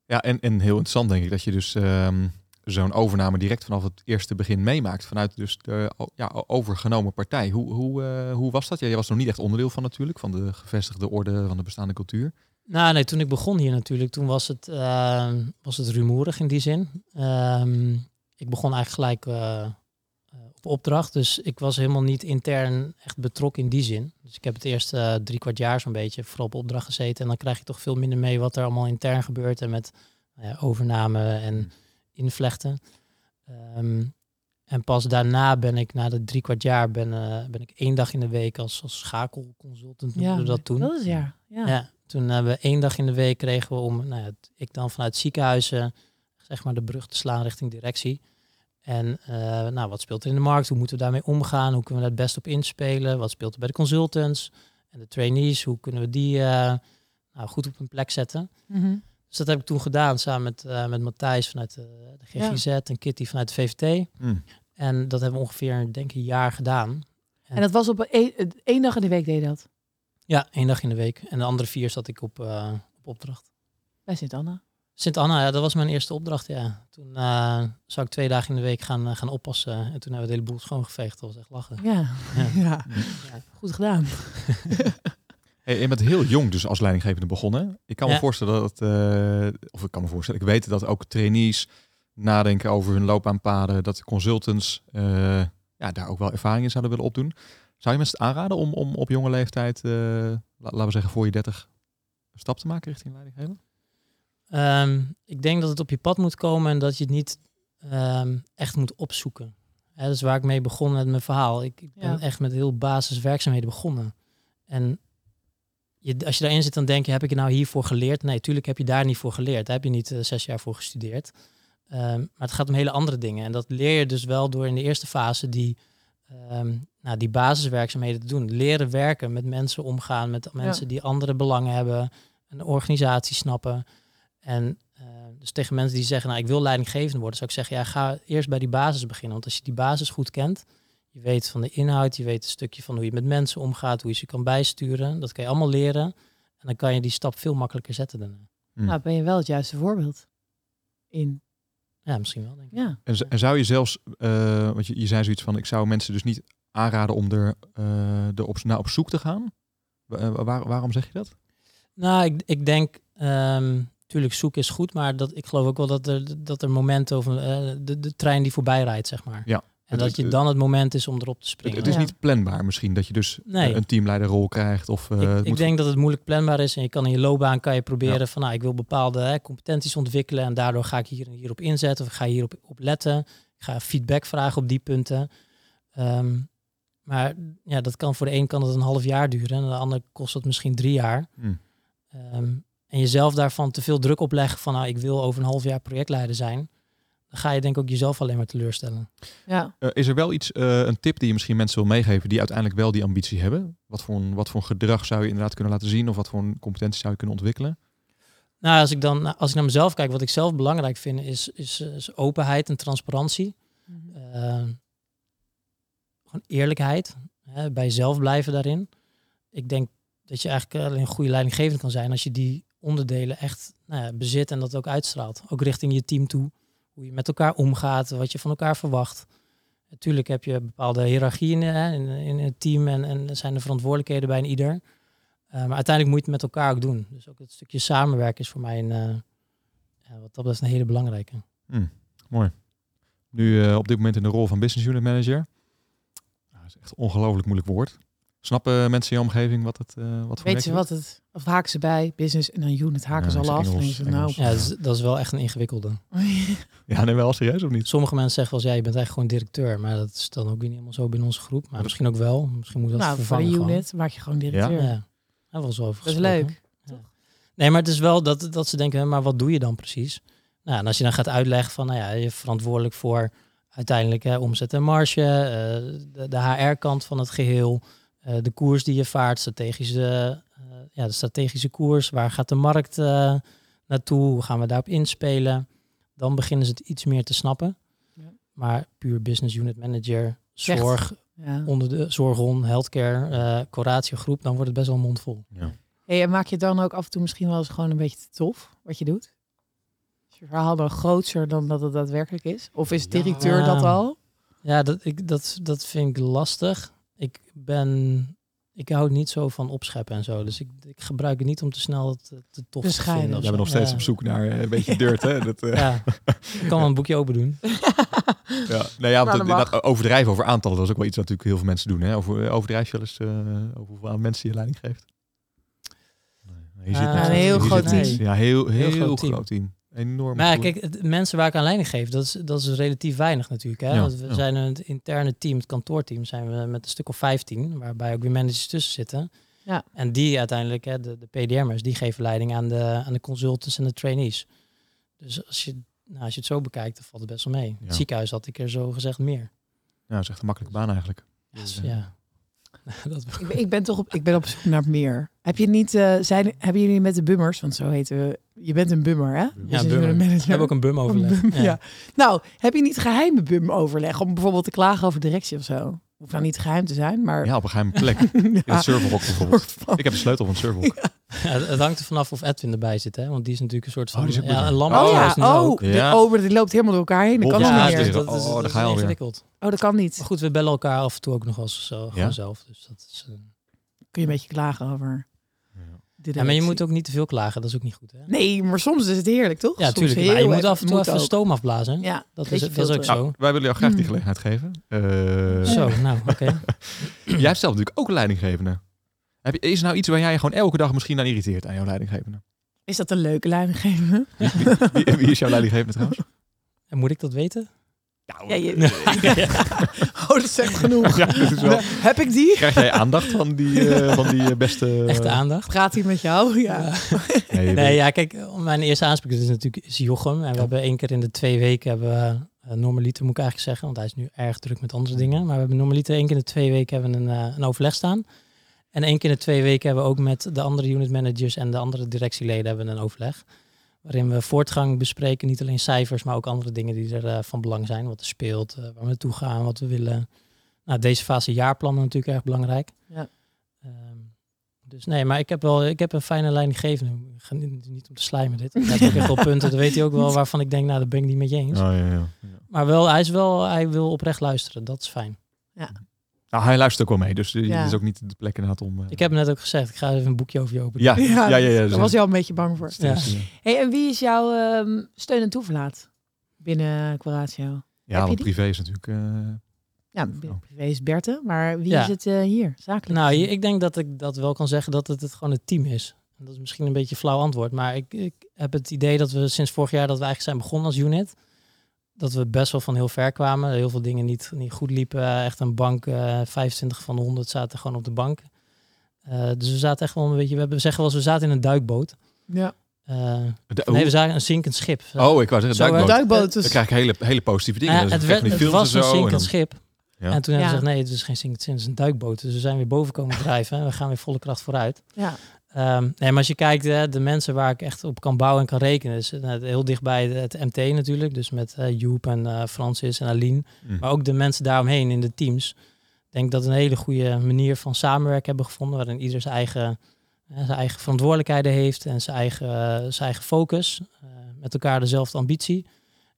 Ja, en, en heel interessant denk ik dat je dus ehm, zo'n overname direct vanaf het eerste begin meemaakt. Vanuit dus de ja, overgenomen partij. Hoe, hoe, eh, hoe was dat? Ja, jij was nog niet echt onderdeel van natuurlijk, van de gevestigde orde, van de bestaande cultuur. Nou, nee, toen ik begon hier natuurlijk, toen was het, eh, was het rumoerig in die zin. Ehm, ik begon eigenlijk gelijk eh, eh, op opdracht, dus ik was helemaal niet intern echt betrokken in die zin. Dus ik heb het eerste eh, drie kwart jaar zo'n beetje vooral op opdracht gezeten. En dan krijg je toch veel minder mee wat er allemaal intern gebeurt en met nou ja, overname en invlechten. Ehm, en pas daarna ben ik, na de drie kwart jaar, ben, eh, ben ik één dag in de week als, als schakelconsultant, noemden we dat toen. Dat is ja. Ja. Ja, toen hebben we één dag in de week kregen we om, nou ja, ik dan vanuit ziekenhuizen, zeg maar de brug te slaan richting directie. En eh, nou, wat speelt er in de markt? Hoe moeten we daarmee omgaan? Hoe kunnen we daar het best op inspelen? Wat speelt er bij de consultants en de trainees? Hoe kunnen we die eh, nou, goed op hun plek zetten? Mhm. Dus dat heb ik toen gedaan samen met, eh, met Matthijs vanuit de, de GGZ en Kitty vanuit de VVT. Hmm. En dat hebben we ongeveer, denk ik, een jaar gedaan. En dat was op één, één dag in de week deed je dat? Ja, één dag in de week. En de andere vier zat ik op, eh, op opdracht. Bij Sint-Anna. Sint-Anna, ja, dat was mijn eerste opdracht, ja. Toen eh, zou ik twee dagen in de week gaan, eh, gaan oppassen. En toen hebben we de hele boel schoongeveegd. Dat was echt lachen. Ja. Ja. ja. Goed gedaan. Hey, je bent heel jong dus als leidinggevende begonnen. Ik kan me voorstellen dat, eh, of ik kan me voorstellen, ik weet dat ook trainees nadenken over hun loopbaanpaden, dat de consultants eh, ja, daar ook wel ervaring in zouden willen opdoen. Zou je mensen aanraden om, om op jonge leeftijd, eh, la- laten we zeggen voor je 30, een stap te maken richting leidinggeven? Ehm, ik denk dat het op je pad moet komen en dat je het niet ehm, echt moet opzoeken. Hè, dat is waar ik mee begon met mijn verhaal. Ik, ik ben Ja. echt met heel basiswerkzaamheden begonnen. En je, als je daarin zit, dan denk je, heb ik het nou hiervoor geleerd? Nee, tuurlijk heb je daar niet voor geleerd. Daar heb je niet eh, zes jaar voor gestudeerd. Ehm, maar het gaat om hele andere dingen. En dat leer je dus wel door in de eerste fase die, ehm, nou, die basiswerkzaamheden te doen. Leren werken, met mensen omgaan, met mensen die andere belangen hebben, een organisatie snappen. En eh, dus tegen mensen die zeggen, nou ik wil leidinggevende worden, zou ik zeggen, ja, ga eerst bij die basis beginnen. Want als je die basis goed kent, je weet van de inhoud, je weet een stukje van hoe je met mensen omgaat, hoe je ze kan bijsturen, dat kan je allemaal leren. En dan kan je die stap veel makkelijker zetten daarna. Hmm. Nou, ben je wel het juiste voorbeeld in. Ja, misschien wel, denk ik. Ja. En zou je zelfs, eh, want je, je zei zoiets van, ik zou mensen dus niet aanraden om er, eh, er op, naar op zoek te gaan. Eh, waar- waarom zeg je dat? Nou, ik, ik denk, ehm tuurlijk zoeken is goed, maar dat, ik geloof ook wel dat er, dat er momenten over eh, de, de trein die voorbij rijdt, zeg maar. Ja. En dat je dan het moment is om erop te springen. het is Ja. niet planbaar misschien, dat je dus Nee. een teamleiderrol krijgt. Of, eh, ik, ik moet- denk dat het moeilijk planbaar is en je kan in je loopbaan kan je proberen Ja. van nou, ik wil bepaalde hè, competenties ontwikkelen en daardoor ga ik hier en hier op inzetten of ik ga hierop op letten. Ik Ik ga feedback vragen op die punten. Ehm, maar ja, dat kan voor de een kan het een half jaar duren en de ander kost het misschien drie jaar. Ehm, en jezelf daarvan te veel druk opleggen van nou, ik wil over een half jaar projectleider zijn. Dan ga je denk ik ook jezelf alleen maar teleurstellen. Ja. Eh, is er wel iets, eh, een tip die je misschien mensen wil meegeven die uiteindelijk wel die ambitie hebben? Wat voor, een, wat voor een gedrag zou je inderdaad kunnen laten zien of wat voor een competentie zou je kunnen ontwikkelen? Nou, als ik dan als ik naar mezelf kijk, wat ik zelf belangrijk vind, is, is, is openheid en transparantie. Ehm, eerlijkheid. Hè, bij jezelf blijven daarin. Ik denk dat je eigenlijk alleen een goede leidinggevende kan zijn als je die onderdelen echt nou ja, bezit en dat ook uitstraalt. Ook richting je team toe. Hoe je met elkaar omgaat, wat je van elkaar verwacht. Natuurlijk heb je bepaalde hiërarchieën in, in het team en, en zijn er verantwoordelijkheden bij een ieder. Uh, maar uiteindelijk moet je het met elkaar ook doen. Dus ook het stukje samenwerken is voor mij een, ja, wat dat betreft een hele belangrijke. Mm, mooi. Nu op dit moment in de rol van business unit manager. Nou, dat is echt een ongelooflijk moeilijk woord. Snappen mensen in je omgeving wat het uh, wat voor Weet je wat het? Of haken ze bij business en dan unit haken ze al af. Engels, en nou, ja, dat is, dat is, wel echt een ingewikkelde. ja, nee, wel serieus of niet? Sommige mensen zeggen wel eens, ja, je bent eigenlijk gewoon directeur, maar dat is dan ook niet helemaal zo binnen onze groep. Maar misschien ook wel. Misschien moet dat nou, voor de unit gewoon. maak je gewoon directeur. Ja, ja. Daar was over. Dat is leuk. Ja. Nee, maar het is wel dat, dat ze denken, maar wat doe je dan precies? Nou, en als je dan gaat uitleggen van, nou ja, je verantwoordelijk voor uiteindelijk hè, omzet en marge, uh, de, de HR-kant van het geheel, uh, de koers die je vaart, strategische, uh, ja, de strategische koers, waar gaat de markt naartoe, hoe gaan we daarop inspelen? Dan beginnen ze het iets meer te snappen. Ja. Maar puur business unit manager, zorg, ja. onder de zorgon, healthcare, uh, Coratio groep, dan wordt het best wel mondvol. Ja. Hey, en maak je dan ook af en toe misschien wel eens gewoon een beetje te tof wat je doet? Verhaal dan groter dan dat het daadwerkelijk is? Of is directeur Ja. dat al? Ja, dat, ik, dat, dat vind ik lastig. Ik ben... Ik hou niet zo van opscheppen en zo. Dus ik, ik gebruik het niet om te snel te, te tof te vinden. Jij bent nog steeds Ja. op zoek naar eh, een beetje dirt, hè? Dat, eh, Ja, ik kan wel een boekje open doen. Ja, nou ja, want Nou, dat overdrijven over aantallen, dat is ook wel iets wat natuurlijk heel veel mensen doen. Hè? Over, overdrijf je wel eens eh, over hoeveel mensen je leiding geeft? Nee, je niks. een heel groot team. Ja, heel, heel, Heel groot groot, team. team. Enorm. Maar ja, kijk, het- mensen waar ik aan leiding geef, dat is, dat is relatief weinig natuurlijk. Hè? Ja, Want we ja. zijn het interne team, het kantoorteam, zijn we met een stuk of 15, waarbij ook weer managers tussen zitten. Ja. En die uiteindelijk, hè, de, de PDM'ers, die geven leiding aan de, aan de consultants en de trainees. Dus als je, nou, als je het zo bekijkt, dan valt het best wel mee. Ja. Het ziekenhuis had ik er zo gezegd meer. Ja, dat is echt een makkelijke baan eigenlijk. Dus, Ja. ja. dat, Ik ben, ik ben toch op, ik ben op zoek naar meer. Heb je niet, eh, zijn, hebben jullie met de bummers, want zo heten we, je bent een bummer, hè? Dus ja, bummer. een We hebben ook een bum overleg. Een bum, Ja. ja. Nou, heb je niet geheime bum-overleg om bijvoorbeeld te klagen over directie of zo? Hoeft nou niet geheim te zijn, maar... Ja, op een geheime plek. In Ja, het serverhok bijvoorbeeld. van- Ik heb de sleutel van het serverhok. Ja, het het hangt er vanaf of Edwin erbij zit, hè? want die is natuurlijk een soort van Oh, die is ook ja, een lamp. Oh Oh, ja, is nu oh, ook. de- Ja. oh, maar die loopt helemaal door elkaar heen. Dat kan Wolf, niet Ja, meer. dus dat, Oh, is, daar dat is ingewikkeld. Oh, dat kan niet. Maar goed, we bellen elkaar af en toe ook nog wel eens zo, Ja? gewoon zelf. Dus dat is, eh, Kun je een beetje klagen over Ja. de ja, maar je moet ook niet te veel klagen, dat is ook niet goed. Hè? Nee, maar soms is het heerlijk, toch? ja, Soms tuurlijk. Maar je moet af en toe even ook. stoom afblazen. Ja, Dat is, dat is ook zo. Nou, wij willen jou graag die Hmm. gelegenheid geven. Eh, Zo, nou, oké. Jij hebt zelf natuurlijk ook een leidinggevende. Heb je, is er nou iets waar jij je gewoon elke dag misschien aan irriteert aan jouw leidinggevende? Is dat een leuke leidinggever? Wie, wie, wie- wie is jouw leidinggevende trouwens? En moet ik dat weten? Ja, je... oh, dat zegt genoeg. Ja, dat is wel- Heb ik die? Krijg jij aandacht van die, eh, van die eh, beste... Echte aandacht. Praat hij met jou? Ja. Nee, ja, kijk, mijn eerste aanspreker is natuurlijk is Jochem. En we hebben één keer in de twee weken hebben we uh, normaliter, moet ik eigenlijk zeggen, want hij is nu erg druk met andere dingen. Maar we hebben normaliter één keer in de twee weken hebben een, eh, een overleg staan. En één keer in de twee weken hebben we ook met de andere unit managers en de andere directieleden hebben we een overleg. Waarin we voortgang bespreken, niet alleen cijfers, maar ook andere dingen die er eh, van belang zijn. Wat er speelt, eh, waar we naartoe gaan, wat we willen. Nou, deze fase jaarplannen natuurlijk erg belangrijk. Ja. Ehm, dus nee, maar ik heb wel, ik heb een fijne leidinggevende. Ik ga niet, niet om te slijmen dit. Ik heb ook echt wel punten, dat weet hij ook wel, waarvan ik denk, nou, dat ben ik niet met je eens. Oh, ja, ja, ja. Maar wel, hij is wel, hij wil oprecht luisteren. Dat is fijn. Nou, hij luistert ook wel mee, dus Ja. dit is ook niet de plek inderdaad om... eh, Ik heb net ook gezegd, ik ga even een boekje over je open. Ja, ja, ja. ja, ja, Daar was je al een beetje bang voor. Ja. Dus, Hey, en wie is jouw ehm, steun en toeverlaat binnen Quaratio? Ja, want privé is natuurlijk... eh, Ja, binnen privé is Berthe, maar wie Ja. is het eh, hier? Zakelijk. Nou, ik denk dat ik dat wel kan zeggen dat het, het gewoon het team is. En dat is misschien een beetje een flauw antwoord, maar ik, ik heb het idee dat we sinds vorig jaar dat we eigenlijk zijn begonnen als unit, dat we best wel van heel ver kwamen. Heel veel dingen niet, niet goed liepen. Echt een bank, eh 25 van de 100 zaten gewoon op de bank. Eh, dus we zaten echt wel een beetje, we, hebben, zeggen wel eens, we zaten in een duikboot. Ja. Eh, De- nee, we zagen een zinkend schip. oh, ik wou zeggen, Zo, duikboot. Duikboot. Dan Dus, krijg ik hele, hele positieve dingen. Ja, Dat het, werd, het was en een en zinkend dan- schip. Ja. En toen hebben Ja. ze gezegd, nee, het is geen zinkend schip, het is een duikboot. Dus we zijn weer boven komen drijven. en We gaan weer volle kracht vooruit. ja. Ehm, nee, maar als je kijkt, hè, de mensen waar ik echt op kan bouwen en kan rekenen, is eh, heel dichtbij het MT natuurlijk. Dus met eh, Joep en eh, Francis en Aline. Mm. Maar ook de mensen daaromheen in de teams. Ik denk dat we een hele goede manier van samenwerken hebben gevonden. Waarin ieder zijn eigen, zijn eigen verantwoordelijkheden heeft en zijn eigen, zijn eigen focus. met elkaar dezelfde ambitie.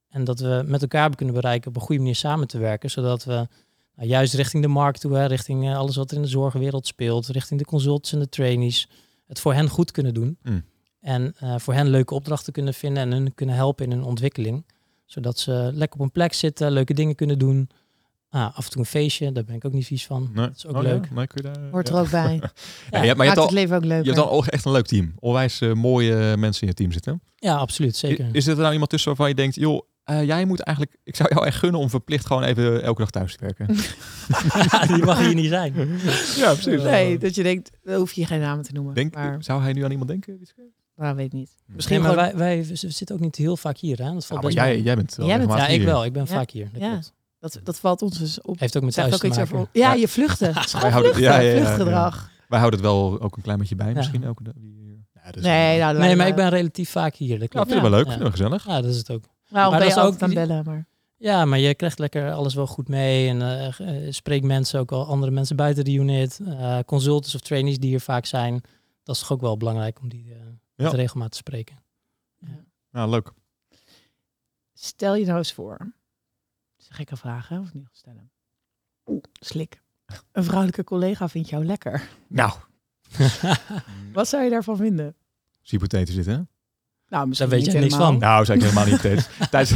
En dat we met elkaar kunnen bereiken op een goede manier samen te werken. Zodat we nou, juist richting de markt toe, hè, richting alles wat er in de zorgwereld speelt, richting de consultants en de trainees, het voor hen goed kunnen doen. Mm. En eh, voor hen leuke opdrachten kunnen vinden en hun kunnen helpen in hun ontwikkeling. Zodat ze lekker op een plek zitten, leuke dingen kunnen doen. Ah, af en toe een feestje, daar ben ik ook niet vies van. Nee. Dat is ook Oh, ja? leuk. Nee, kun je daar- Hoort ja. er ook bij. Ja, je hebt- maar je Maakt hebt, al, het leven ook je leuker. hebt dan ook echt een leuk team. Onwijs eh, mooie mensen in je team zitten. Ja, absoluut, zeker. I- Is er nou iemand tussen waarvan je denkt, joh, eh, jij moet eigenlijk, ik zou jou echt gunnen om verplicht gewoon even elke dag thuis te werken. Die mag hier niet zijn. ja, precies. Nee, dat je denkt, dan hoef je geen namen te noemen. Denk, maar, Zou hij nu aan iemand denken? nou, weet ik niet. Nee, Misschien maar gewoon, wij, wij zitten ook niet heel vaak hier. Hè? Dat Ja, valt maar best jij, jij bent wel Jij bent- Ja, ik wel. Ik ben Ja. vaak hier. Dat Ja. klopt. dat, dat valt ons dus op. Heeft ook met thuis ook te iets maken. over... Ja, Ja. je vluchten. Wij houden- vluchten, ja, ja, ja, ja. vluchtgedrag. Wij houden het wel ook een klein beetje bij, Ja. misschien Ja, dus, Nee, nou, Nee, maar ik ben relatief vaak hier. Dat Ja, klopt. vind ik wel leuk. Ja. Wel gezellig. Ja, dat is het ook. Nou, Maar ben dat je is altijd ook aan die- bellen, maar... Ja, maar je krijgt lekker alles wel goed mee. En eh, eh, spreekt mensen ook al, andere mensen buiten de unit. eh, consultants of trainees die hier vaak zijn. Dat is toch ook wel belangrijk om die eh Ja. met regelmaat te spreken. Ja, leuk. Stel je nou eens voor. Dat is een gekke vraag, hè? Of niet stellen? Oeh, slik. Een vrouwelijke collega vindt jou lekker. Nou, Wat zou je daarvan vinden? is hypothetisch dit, hè? Nou, misschien weet niet jij niks helemaal. van. Nou, zei ik helemaal niet steeds. tijdens,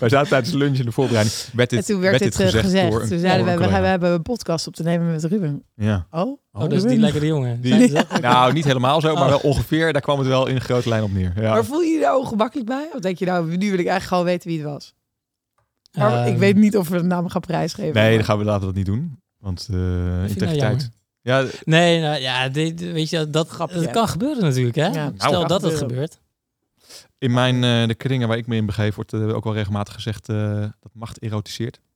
wij zaten tijdens de lunch in de voorbereiding. Werd dit, en toen werd, dit dit gezegd, gezegd. door een, toen zeiden we, we, we hebben een podcast op te nemen met Ruben. Ja. Oh, Oh, dat is die lekkere jongen. Die-? Nou, niet helemaal zo, maar Oh. wel ongeveer. Daar kwam het wel in een grote lijn op neer. Ja. Maar voel je je daar ongemakkelijk bij? Of denk je nou, nu wil ik eigenlijk gewoon weten wie het was? Maar ik Ehm, weet niet of we de naam gaan prijsgeven. Nee, dan gaan we laten we dat niet doen. Want eh nou integriteit. Ja, Nee, nou ja, dit, weet je, dat, Grapje. dat kan gebeuren natuurlijk, hè? Ja. Stel Nou, dat het gebeuren. gebeurt. In mijn, eh, de kringen waar ik me in begeef, wordt eh, ook wel regelmatig gezegd eh, dat macht erotiseert.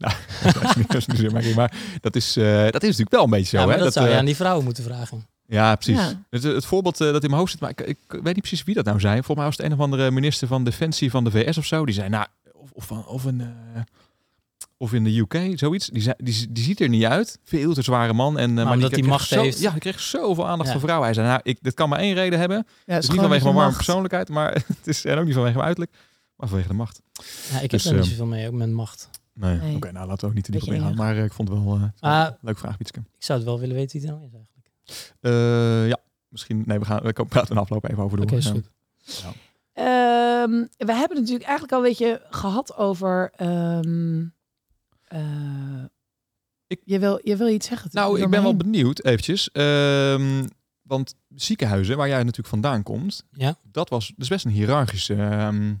Nou, dat is niet, dat is niet maar dat is, eh, dat is natuurlijk wel een beetje zo. ja, maar hè? dat, zou je aan die vrouwen moeten vragen. Ja, precies. Ja. Het, het voorbeeld dat in mijn hoofd zit, maar ik, ik weet niet precies wie dat nou zijn. Volgens mij was het een of andere minister van Defensie van de VS of zo. Die zei, nou, of, of, van- of, een, eh, of in de UK, zoiets. Die, die, die ziet er niet uit. Veel te zware man. En, eh, maar omdat die die kreeg macht zo, heeft. Ja, die kreeg zoveel aandacht Ja. voor vrouwen. Hij zei, nou, ik, dit kan maar één reden hebben. Ja, Het is niet vanwege dat mijn warme persoonlijkheid, maar het is en ook niet vanwege mijn uiterlijk, maar vanwege de macht. Ja, ik Dus, heb daar niet ehm, zoveel mee, ook met macht. Nee, Nee. oké, nou laten we ook niet te diep op ingaan. Maar eh, ik vond het wel eh, Ah. leuk vraag, Wietske. Ik zou het wel willen weten wie het nou is eigenlijk. Eh, ja, misschien. Nee, we gaan. We praten een afloop even over door. Oké, is Ja. goed. Ehm, we hebben het natuurlijk eigenlijk al een beetje gehad over. ehm, eh, Ik- je, wil, je wil iets zeggen. het Nou, ik ben wel benieuwd, eventjes. Ehm, want ziekenhuizen, waar jij natuurlijk vandaan komt, Ja. dat was dus best een hiërarchische ehm,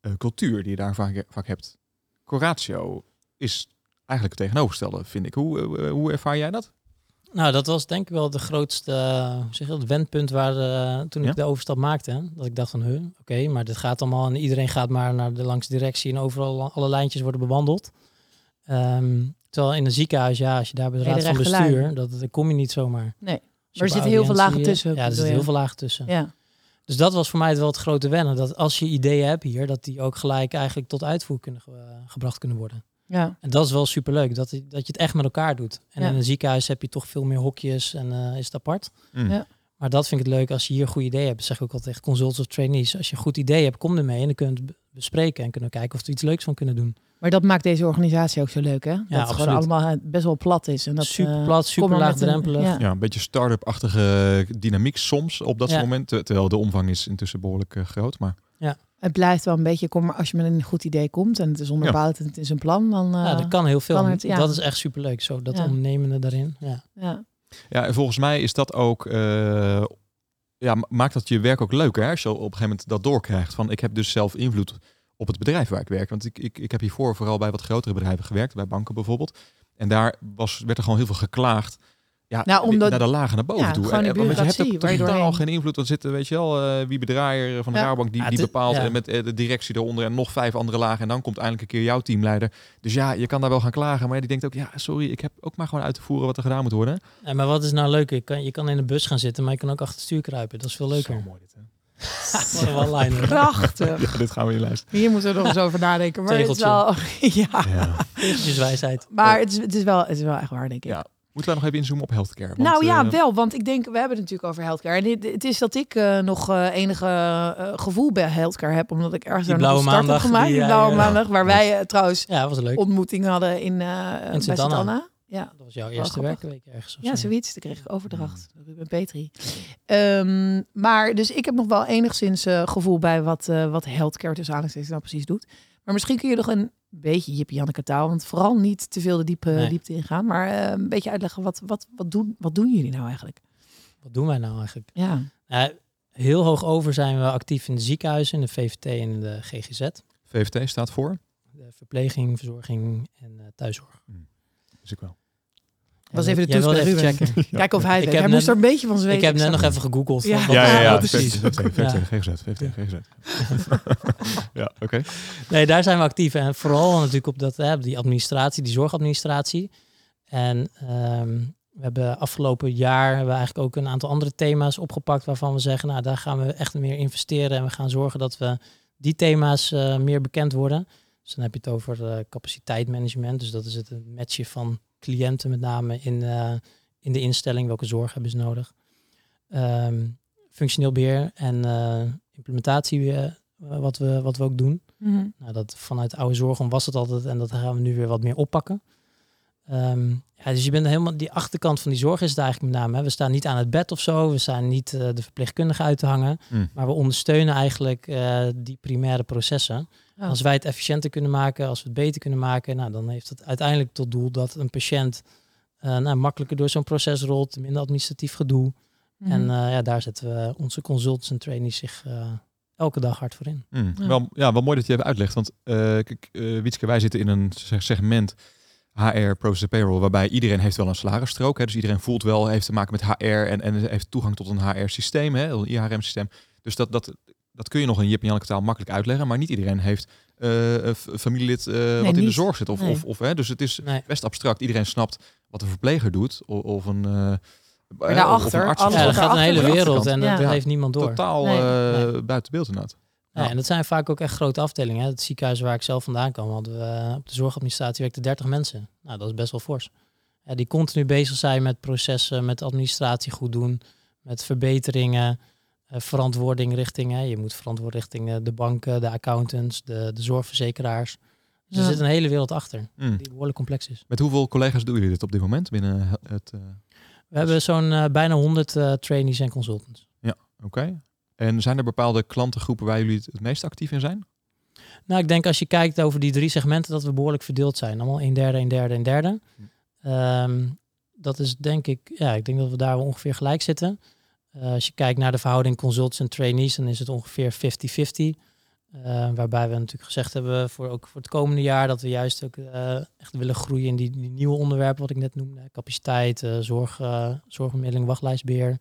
eh, cultuur die je daar vaak, vaak hebt. Coratio is eigenlijk het tegenovergestelde, vind ik. Hoe, eh, hoe ervaar jij dat? Nou, dat was denk ik wel de grootste zeg je dat, wendpunt waar eh, toen ik Ja? de overstap maakte. Hè? Dat ik dacht van, huh, oké, maar dit gaat allemaal en iedereen gaat maar naar de langs directie en overal alle lijntjes worden bewandeld. Ehm, terwijl in een ziekenhuis, ja, als je daar bij de raad van bestuur, dat, dan kom je niet zomaar. Nee. Maar er zitten heel veel lagen tussen, Ja, er zitten heel veel lagen tussen. Ja. Dus dat was voor mij wel het grote wennen. Dat als je ideeën hebt hier, dat die ook gelijk eigenlijk tot uitvoer kunnen ge- gebracht kunnen worden. ja. En dat is wel superleuk, dat, dat je het echt met elkaar doet. En Ja. in een ziekenhuis heb je toch veel meer hokjes en eh, is het apart. Mm. Ja. Maar dat vind ik het leuk als je hier een goed idee hebt. Dat zeg ik ook altijd tegen consultants of trainees. Als je een goed idee hebt, kom ermee en dan kunnen we het bespreken en kunnen we kijken of we iets leuks van kunnen doen. Maar dat maakt deze organisatie ook zo leuk, hè? Dat het absoluut. gewoon allemaal eh, best wel plat is. En dat, super eh, plat, super met een- laagdrempelig. ja. Ja, een beetje start-up-achtige dynamiek soms op dat Ja. momenten. Terwijl de omvang is intussen behoorlijk eh, groot. Maar Het blijft wel een beetje, kom maar als je met een goed idee komt en het is onderbouwd en het is een plan, dan... eh, ja, dat kan heel veel. kan het, ja. Dat is echt superleuk, zo, dat Ja. ondernemende daarin. Ja. ja. ja, en volgens mij is dat ook... eh, ja, ma- maakt dat je werk ook leuker hè? als je op een gegeven moment dat doorkrijgt. Van ik heb dus zelf invloed op het bedrijf waar ik werk. Want ik, ik, ik heb hiervoor vooral bij wat grotere bedrijven gewerkt, bij banken bijvoorbeeld. En daar was, werd er gewoon heel veel geklaagd. Ja, Nou, omdat- naar de lagen naar boven Ja, toe. En- want je hebt ook je totaal doorheen- geen invloed. Dan zitten, weet je wel, eh, wie bedraaier van de Ja. Rabobank, die, Ja, die bepaalt. ja. En met eh, de directie eronder en nog vijf andere lagen. En dan komt eindelijk een keer jouw teamleider. Dus ja, je kan daar wel gaan klagen. Maar die denkt ook, ja, sorry, ik heb ook maar gewoon uit te voeren wat er gedaan moet worden. Ja, maar wat is nou leuk? Je kan, je kan in de bus gaan zitten, maar je kan ook achter het stuur kruipen. Dat is veel Zo leuker. mooi dit, hè? Wat een one-liner. Prachtig. Ja, dit gaan we in lijst. Hier moeten we nog eens over nadenken. Maar het is wel, ja. Ja. Tegeltjeswijsheid. Maar het is, het, is wel, het is wel echt waar, denk ik. Ja, Moeten wij nog even inzoomen op healthcare? Want, nou ja, eh, wel. Want ik denk, we hebben het natuurlijk over healthcare. En dit, het is dat ik eh, nog eh, enige gevoel bij healthcare heb. Omdat ik ergens een blauwe start heb maandag gemaakt. die Die jij, blauwe maandag. Waar wij trouwens Ja, was leuk. ontmoeting hadden in, eh Sint Sint Anna. Ja. Dat was jouw eerste werkweek ergens. of Ja, zo. zoiets. Dan kreeg ik overdracht. Ruben Petri. Ehm, maar dus ik heb nog wel enigszins eh, gevoel bij wat, eh wat healthcare tussen aanhalingstekens nou precies doet. Maar misschien kun je nog een beetje Jippie Janneke taal, want vooral niet te veel de diepe, Nee. diepte ingaan. Maar eh, een beetje uitleggen, wat, wat, wat, doen, wat doen jullie nou eigenlijk? Wat doen wij nou eigenlijk? Ja, Nou, heel hoog over zijn we actief in de ziekenhuizen, in de VVT en in de GGZ. VVT staat voor. De verpleging, verzorging en eh, thuiszorg. Dus ik wel. Was Jij- even de toets bij checken. Kijk of hij Ik weet. heb Hij moest er een beetje van zweten. Ik heb net nog even gegoogeld. Ja. Ja, ja, ja. wat precies. VVT, VVT, Ja. GGZ, VVT, GGZ. Ja, oké. Nee, daar zijn we actief. En vooral natuurlijk op dat, hè, die administratie, die zorgadministratie. En ehm, we hebben afgelopen jaar hebben we eigenlijk ook een aantal andere thema's opgepakt waarvan we zeggen, nou daar gaan we echt meer investeren en we gaan zorgen dat we die thema's eh, meer bekend worden. Dus dan heb je het over eh, capaciteitsmanagement. Dus dat is het een matchen van cliënten met name in, eh, in de instelling. Welke zorg hebben ze nodig? Ehm, functioneel beheer en eh, implementatie, eh, wat, we, wat we ook doen. Mhm. Nou, dat vanuit de oude zorg was het altijd en dat gaan we nu weer wat meer oppakken. Ehm, ja, dus je bent helemaal die achterkant van die zorg is het eigenlijk met name. Hè. We staan niet aan het bed of zo, we staan niet eh, de verpleegkundige uit te hangen, Mm. maar we ondersteunen eigenlijk eh, die primaire processen. Ja. Als wij het efficiënter kunnen maken, als we het beter kunnen maken, nou, dan heeft het uiteindelijk tot doel dat een patiënt eh, nou, makkelijker door zo'n proces rolt, minder administratief gedoe. Mhm. En eh, ja, daar zetten we onze consultants en trainees zich eh, elke dag hard voor in. Mm, Ja. Wel, ja, wel mooi dat je even uitlegt. Want eh kijk, eh, Wietske, wij zitten in een se- segment HR, Process Payroll, waarbij iedereen heeft wel een salarisstrook. Hè, dus iedereen voelt wel, heeft te maken met HR en, en heeft toegang tot een HR-systeem, hè, een IHRM-systeem. Dus dat, dat, dat kun je nog in Jip en Janneke taal makkelijk uitleggen. Maar niet iedereen heeft eh, een f- familielid eh, wat in de zorg zit. Of, Nee. of, of, hè, dus het is Nee. best abstract. Iedereen snapt wat een verpleger doet. Of, of een, eh, Maar daarachter, of een Ja, dat gaat een hele wereld en dat Ja. heeft niemand door. Totaal eh, buiten beeld inderdaad. Ja, Ja. en dat zijn vaak ook echt grote afdelingen. Hè. Het ziekenhuis waar ik zelf vandaan kwam, hadden we eh, op de zorgadministratie werkten 30 mensen. Nou, dat is best wel fors. Ja, die continu bezig zijn met processen, met administratie goed doen, met verbeteringen, eh, verantwoording richting. Hè. Je moet verantwoord richting eh, de banken, de accountants, de, de zorgverzekeraars. Dus er Ja. zit een hele wereld achter, Mm. die behoorlijk complex is. Met hoeveel collega's doen jullie dit op dit moment binnen het... eh, We hebben zo'n eh, bijna 100 eh, trainees en consultants. Oké. En zijn er bepaalde klantengroepen waar jullie het, het meest actief in zijn? Nou, ik denk als je kijkt over die drie segmenten, dat we behoorlijk verdeeld zijn. Allemaal een derde, een derde, een derde. Hm. Ehm, dat is denk ik, ja, ik denk dat we daar wel ongeveer gelijk zitten. Eh, als je kijkt naar de verhouding consultants en trainees, dan is het ongeveer 50-50. Eh, waarbij we natuurlijk gezegd hebben voor, ook voor het komende jaar dat we juist ook eh, echt willen groeien in die, die nieuwe onderwerpen wat ik net noemde. Capaciteit, zorg, zorgbemiddeling, wachtlijstbeheer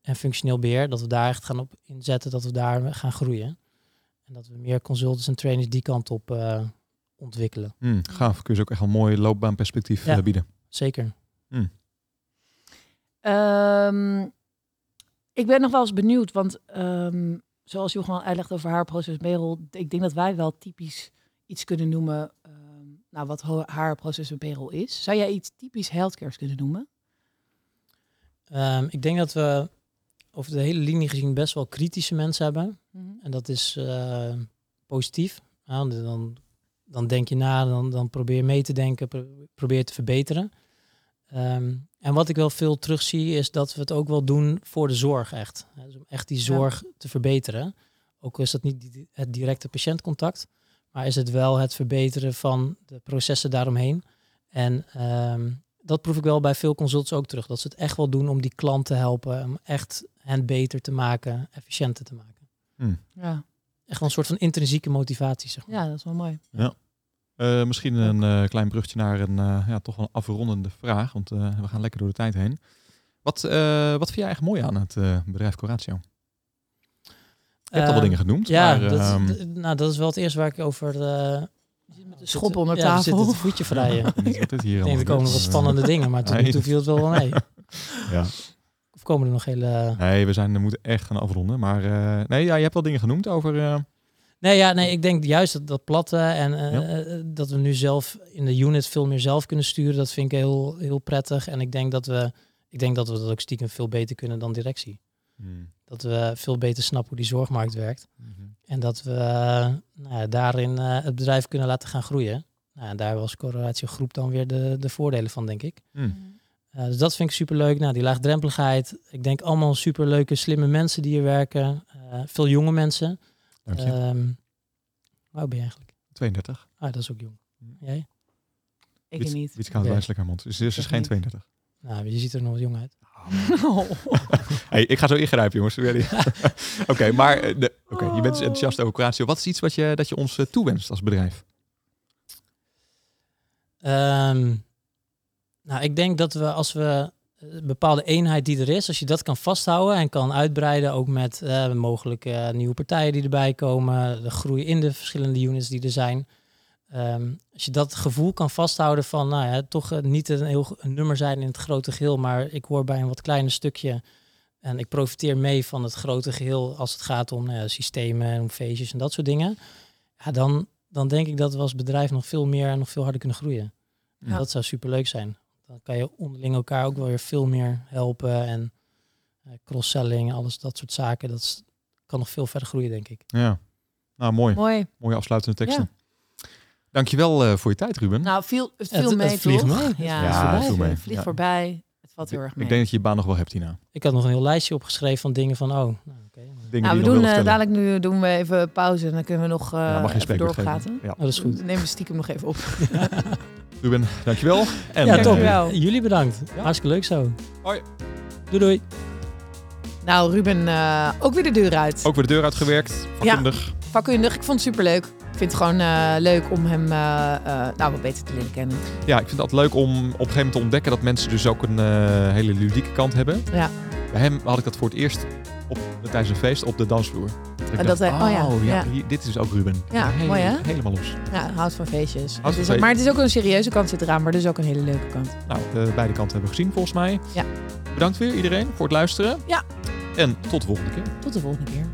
en functioneel beheer. Dat we daar echt gaan op inzetten, dat we daar gaan groeien. En dat we meer consultants en trainers die kant op eh, ontwikkelen. Hmm, gaaf. Kun je ze ook echt een mooi loopbaanperspectief Ja. bieden. Zeker. Ehm, ik ben nog wel eens benieuwd, want ehm, zoals je gewoon uitlegt over haar proces Merel, ik denk dat wij wel typisch iets kunnen noemen, ehm, nou wat haar proces Merel is. Zou jij iets typisch healthcares kunnen noemen? Ehm, ik denk dat we over de hele linie gezien best wel kritische mensen hebben. En dat is eh, positief. Dan, dan denk je na, dan, dan probeer je mee te denken, pro- probeer te verbeteren. Ehm, en wat ik wel veel terugzie is dat we het ook wel doen voor de zorg echt. Hè, Dus om echt die zorg te verbeteren. Ook is dat niet die- het directe patiëntcontact, maar is het wel het verbeteren van de processen daaromheen. En ehm, dat proef ik wel bij veel consultants ook terug. Dat ze het echt wel doen om die klant te helpen, om echt hen beter te maken, efficiënter te maken. Ja. echt wel een soort van intrinsieke motivatie, zeg maar. Ja, dat is wel mooi. Eh, misschien een eh, klein brugje naar een eh, ja, toch wel een afrondende vraag, want eh, we gaan lekker door de tijd heen. Wat, eh, wat vind jij eigenlijk mooi aan het eh, bedrijf Coratio? Je hebt al wat Ehm, dingen genoemd, Ja, maar dat, ehm, nou, dat is wel het eerste waar ik over... eh, De schop onder ja, tafel. we zitten het voetje vrijen. ik denk, er komen nog wat spannende dingen, maar tot nu Nee. toe viel het wel wel mee. Ja. Of komen er nog hele... Nee, we, zijn, we moeten echt gaan afronden. Maar eh, nee, ja, je hebt wel dingen genoemd over... Nee, ja, nee, ik denk juist dat, dat platte en eh, Ja. eh, dat we nu zelf in de unit veel meer zelf kunnen sturen, dat vind ik heel, heel prettig. En ik denk dat we, ik denk dat we dat ook stiekem veel beter kunnen dan directie. hmm, Dat we veel beter snappen hoe die zorgmarkt werkt. mhm. En dat we nou ja, daarin eh, het bedrijf kunnen laten gaan groeien. Nou, en daar was Corporatio Groep dan weer de, de voordelen van, denk ik. Hmm. Eh, dus dat vind ik superleuk. Nou, die laagdrempeligheid. Ik denk allemaal superleuke, slimme mensen die hier werken. Eh, veel jonge mensen. Dank je. Ehm hoe oud ben je eigenlijk? 32. Ah, dat is ook jong. Jij? Ik Wiets- niet. Houdt Oké. wijselijk haar mond. Dus dit is dus geen niet. 32. Nou, je ziet er nog wat jong uit. Oh. Hey, ik ga zo ingrijpen, jongens. Oké, maar eh, je bent dus enthousiast over Coratio. Wat is iets wat je, dat je ons eh, toewenst als bedrijf? Ehm, nou, ik denk dat we als we een bepaalde eenheid die er is, als je dat kan vasthouden en kan uitbreiden, ook met eh, mogelijke eh, nieuwe partijen die erbij komen, de groei in de verschillende units die er zijn. Ehm, als je dat gevoel kan vasthouden van, nou ja, toch eh, niet een heel een nummer zijn in het grote geheel, maar ik hoor bij een wat kleiner stukje en ik profiteer mee van het grote geheel als het gaat om nou systemen en om feestjes en dat soort dingen. Ja, dan, dan denk ik dat we als bedrijf nog veel meer en nog veel harder kunnen groeien. Ja. Dat zou superleuk zijn. Dan kan je onderling elkaar ook wel weer veel meer helpen en eh, cross-selling, alles dat soort zaken. Dat is- kan nog veel verder groeien, denk ik. Ja. Nou, mooi. Mooi. Mooie afsluitende teksten. Dankjewel eh voor je tijd, Ruben. Nou, viel, het Het- viel het mee, vliegt toch? mee. Het Ja, het viel mee. Het vliegt Ja. voorbij. Het valt heel erg mee. ik denk dat je je baan nog wel hebt, Tina. Ik had nog een heel lijstje opgeschreven van dingen van, oh, nou. Dingen Nou, we doen eh, dadelijk nu doen we even pauze en dan kunnen we nog eh ja, mag je even doorpraten. Ja. Oh, dat is goed. Neem we stiekem nog even op. Ruben, dankjewel. En, Ja, eh, top. dankjewel. Jullie bedankt. Ja. Hartstikke leuk zo. Hoi. Doei doei. Nou, Ruben, eh, ook weer de deur uit. Ook weer de deur uitgewerkt. Vakkundig. Vakkundig, ik vond het superleuk. Ik vind het gewoon eh, leuk om hem eh, eh, nou, wat beter te leren kennen. Ja, ik vind het altijd leuk om op een gegeven moment te ontdekken dat mensen dus ook een hele ludieke kant hebben. Ja. Bij hem had ik dat voor het eerst op, tijdens een feest op de dansvloer. En dat hij- oh ja, ja. hier- dit is ook Ruben. Ja, Hele- mooi, hè? Helemaal los. Ja, houdt van feestjes. van Het is, feestjes. maar het is ook een serieuze kant zit eraan, maar dus ook een hele leuke kant. Nou, de beide kanten hebben we gezien volgens mij. Ja. Bedankt weer iedereen voor het luisteren. Ja. En tot de volgende keer. Tot de volgende keer.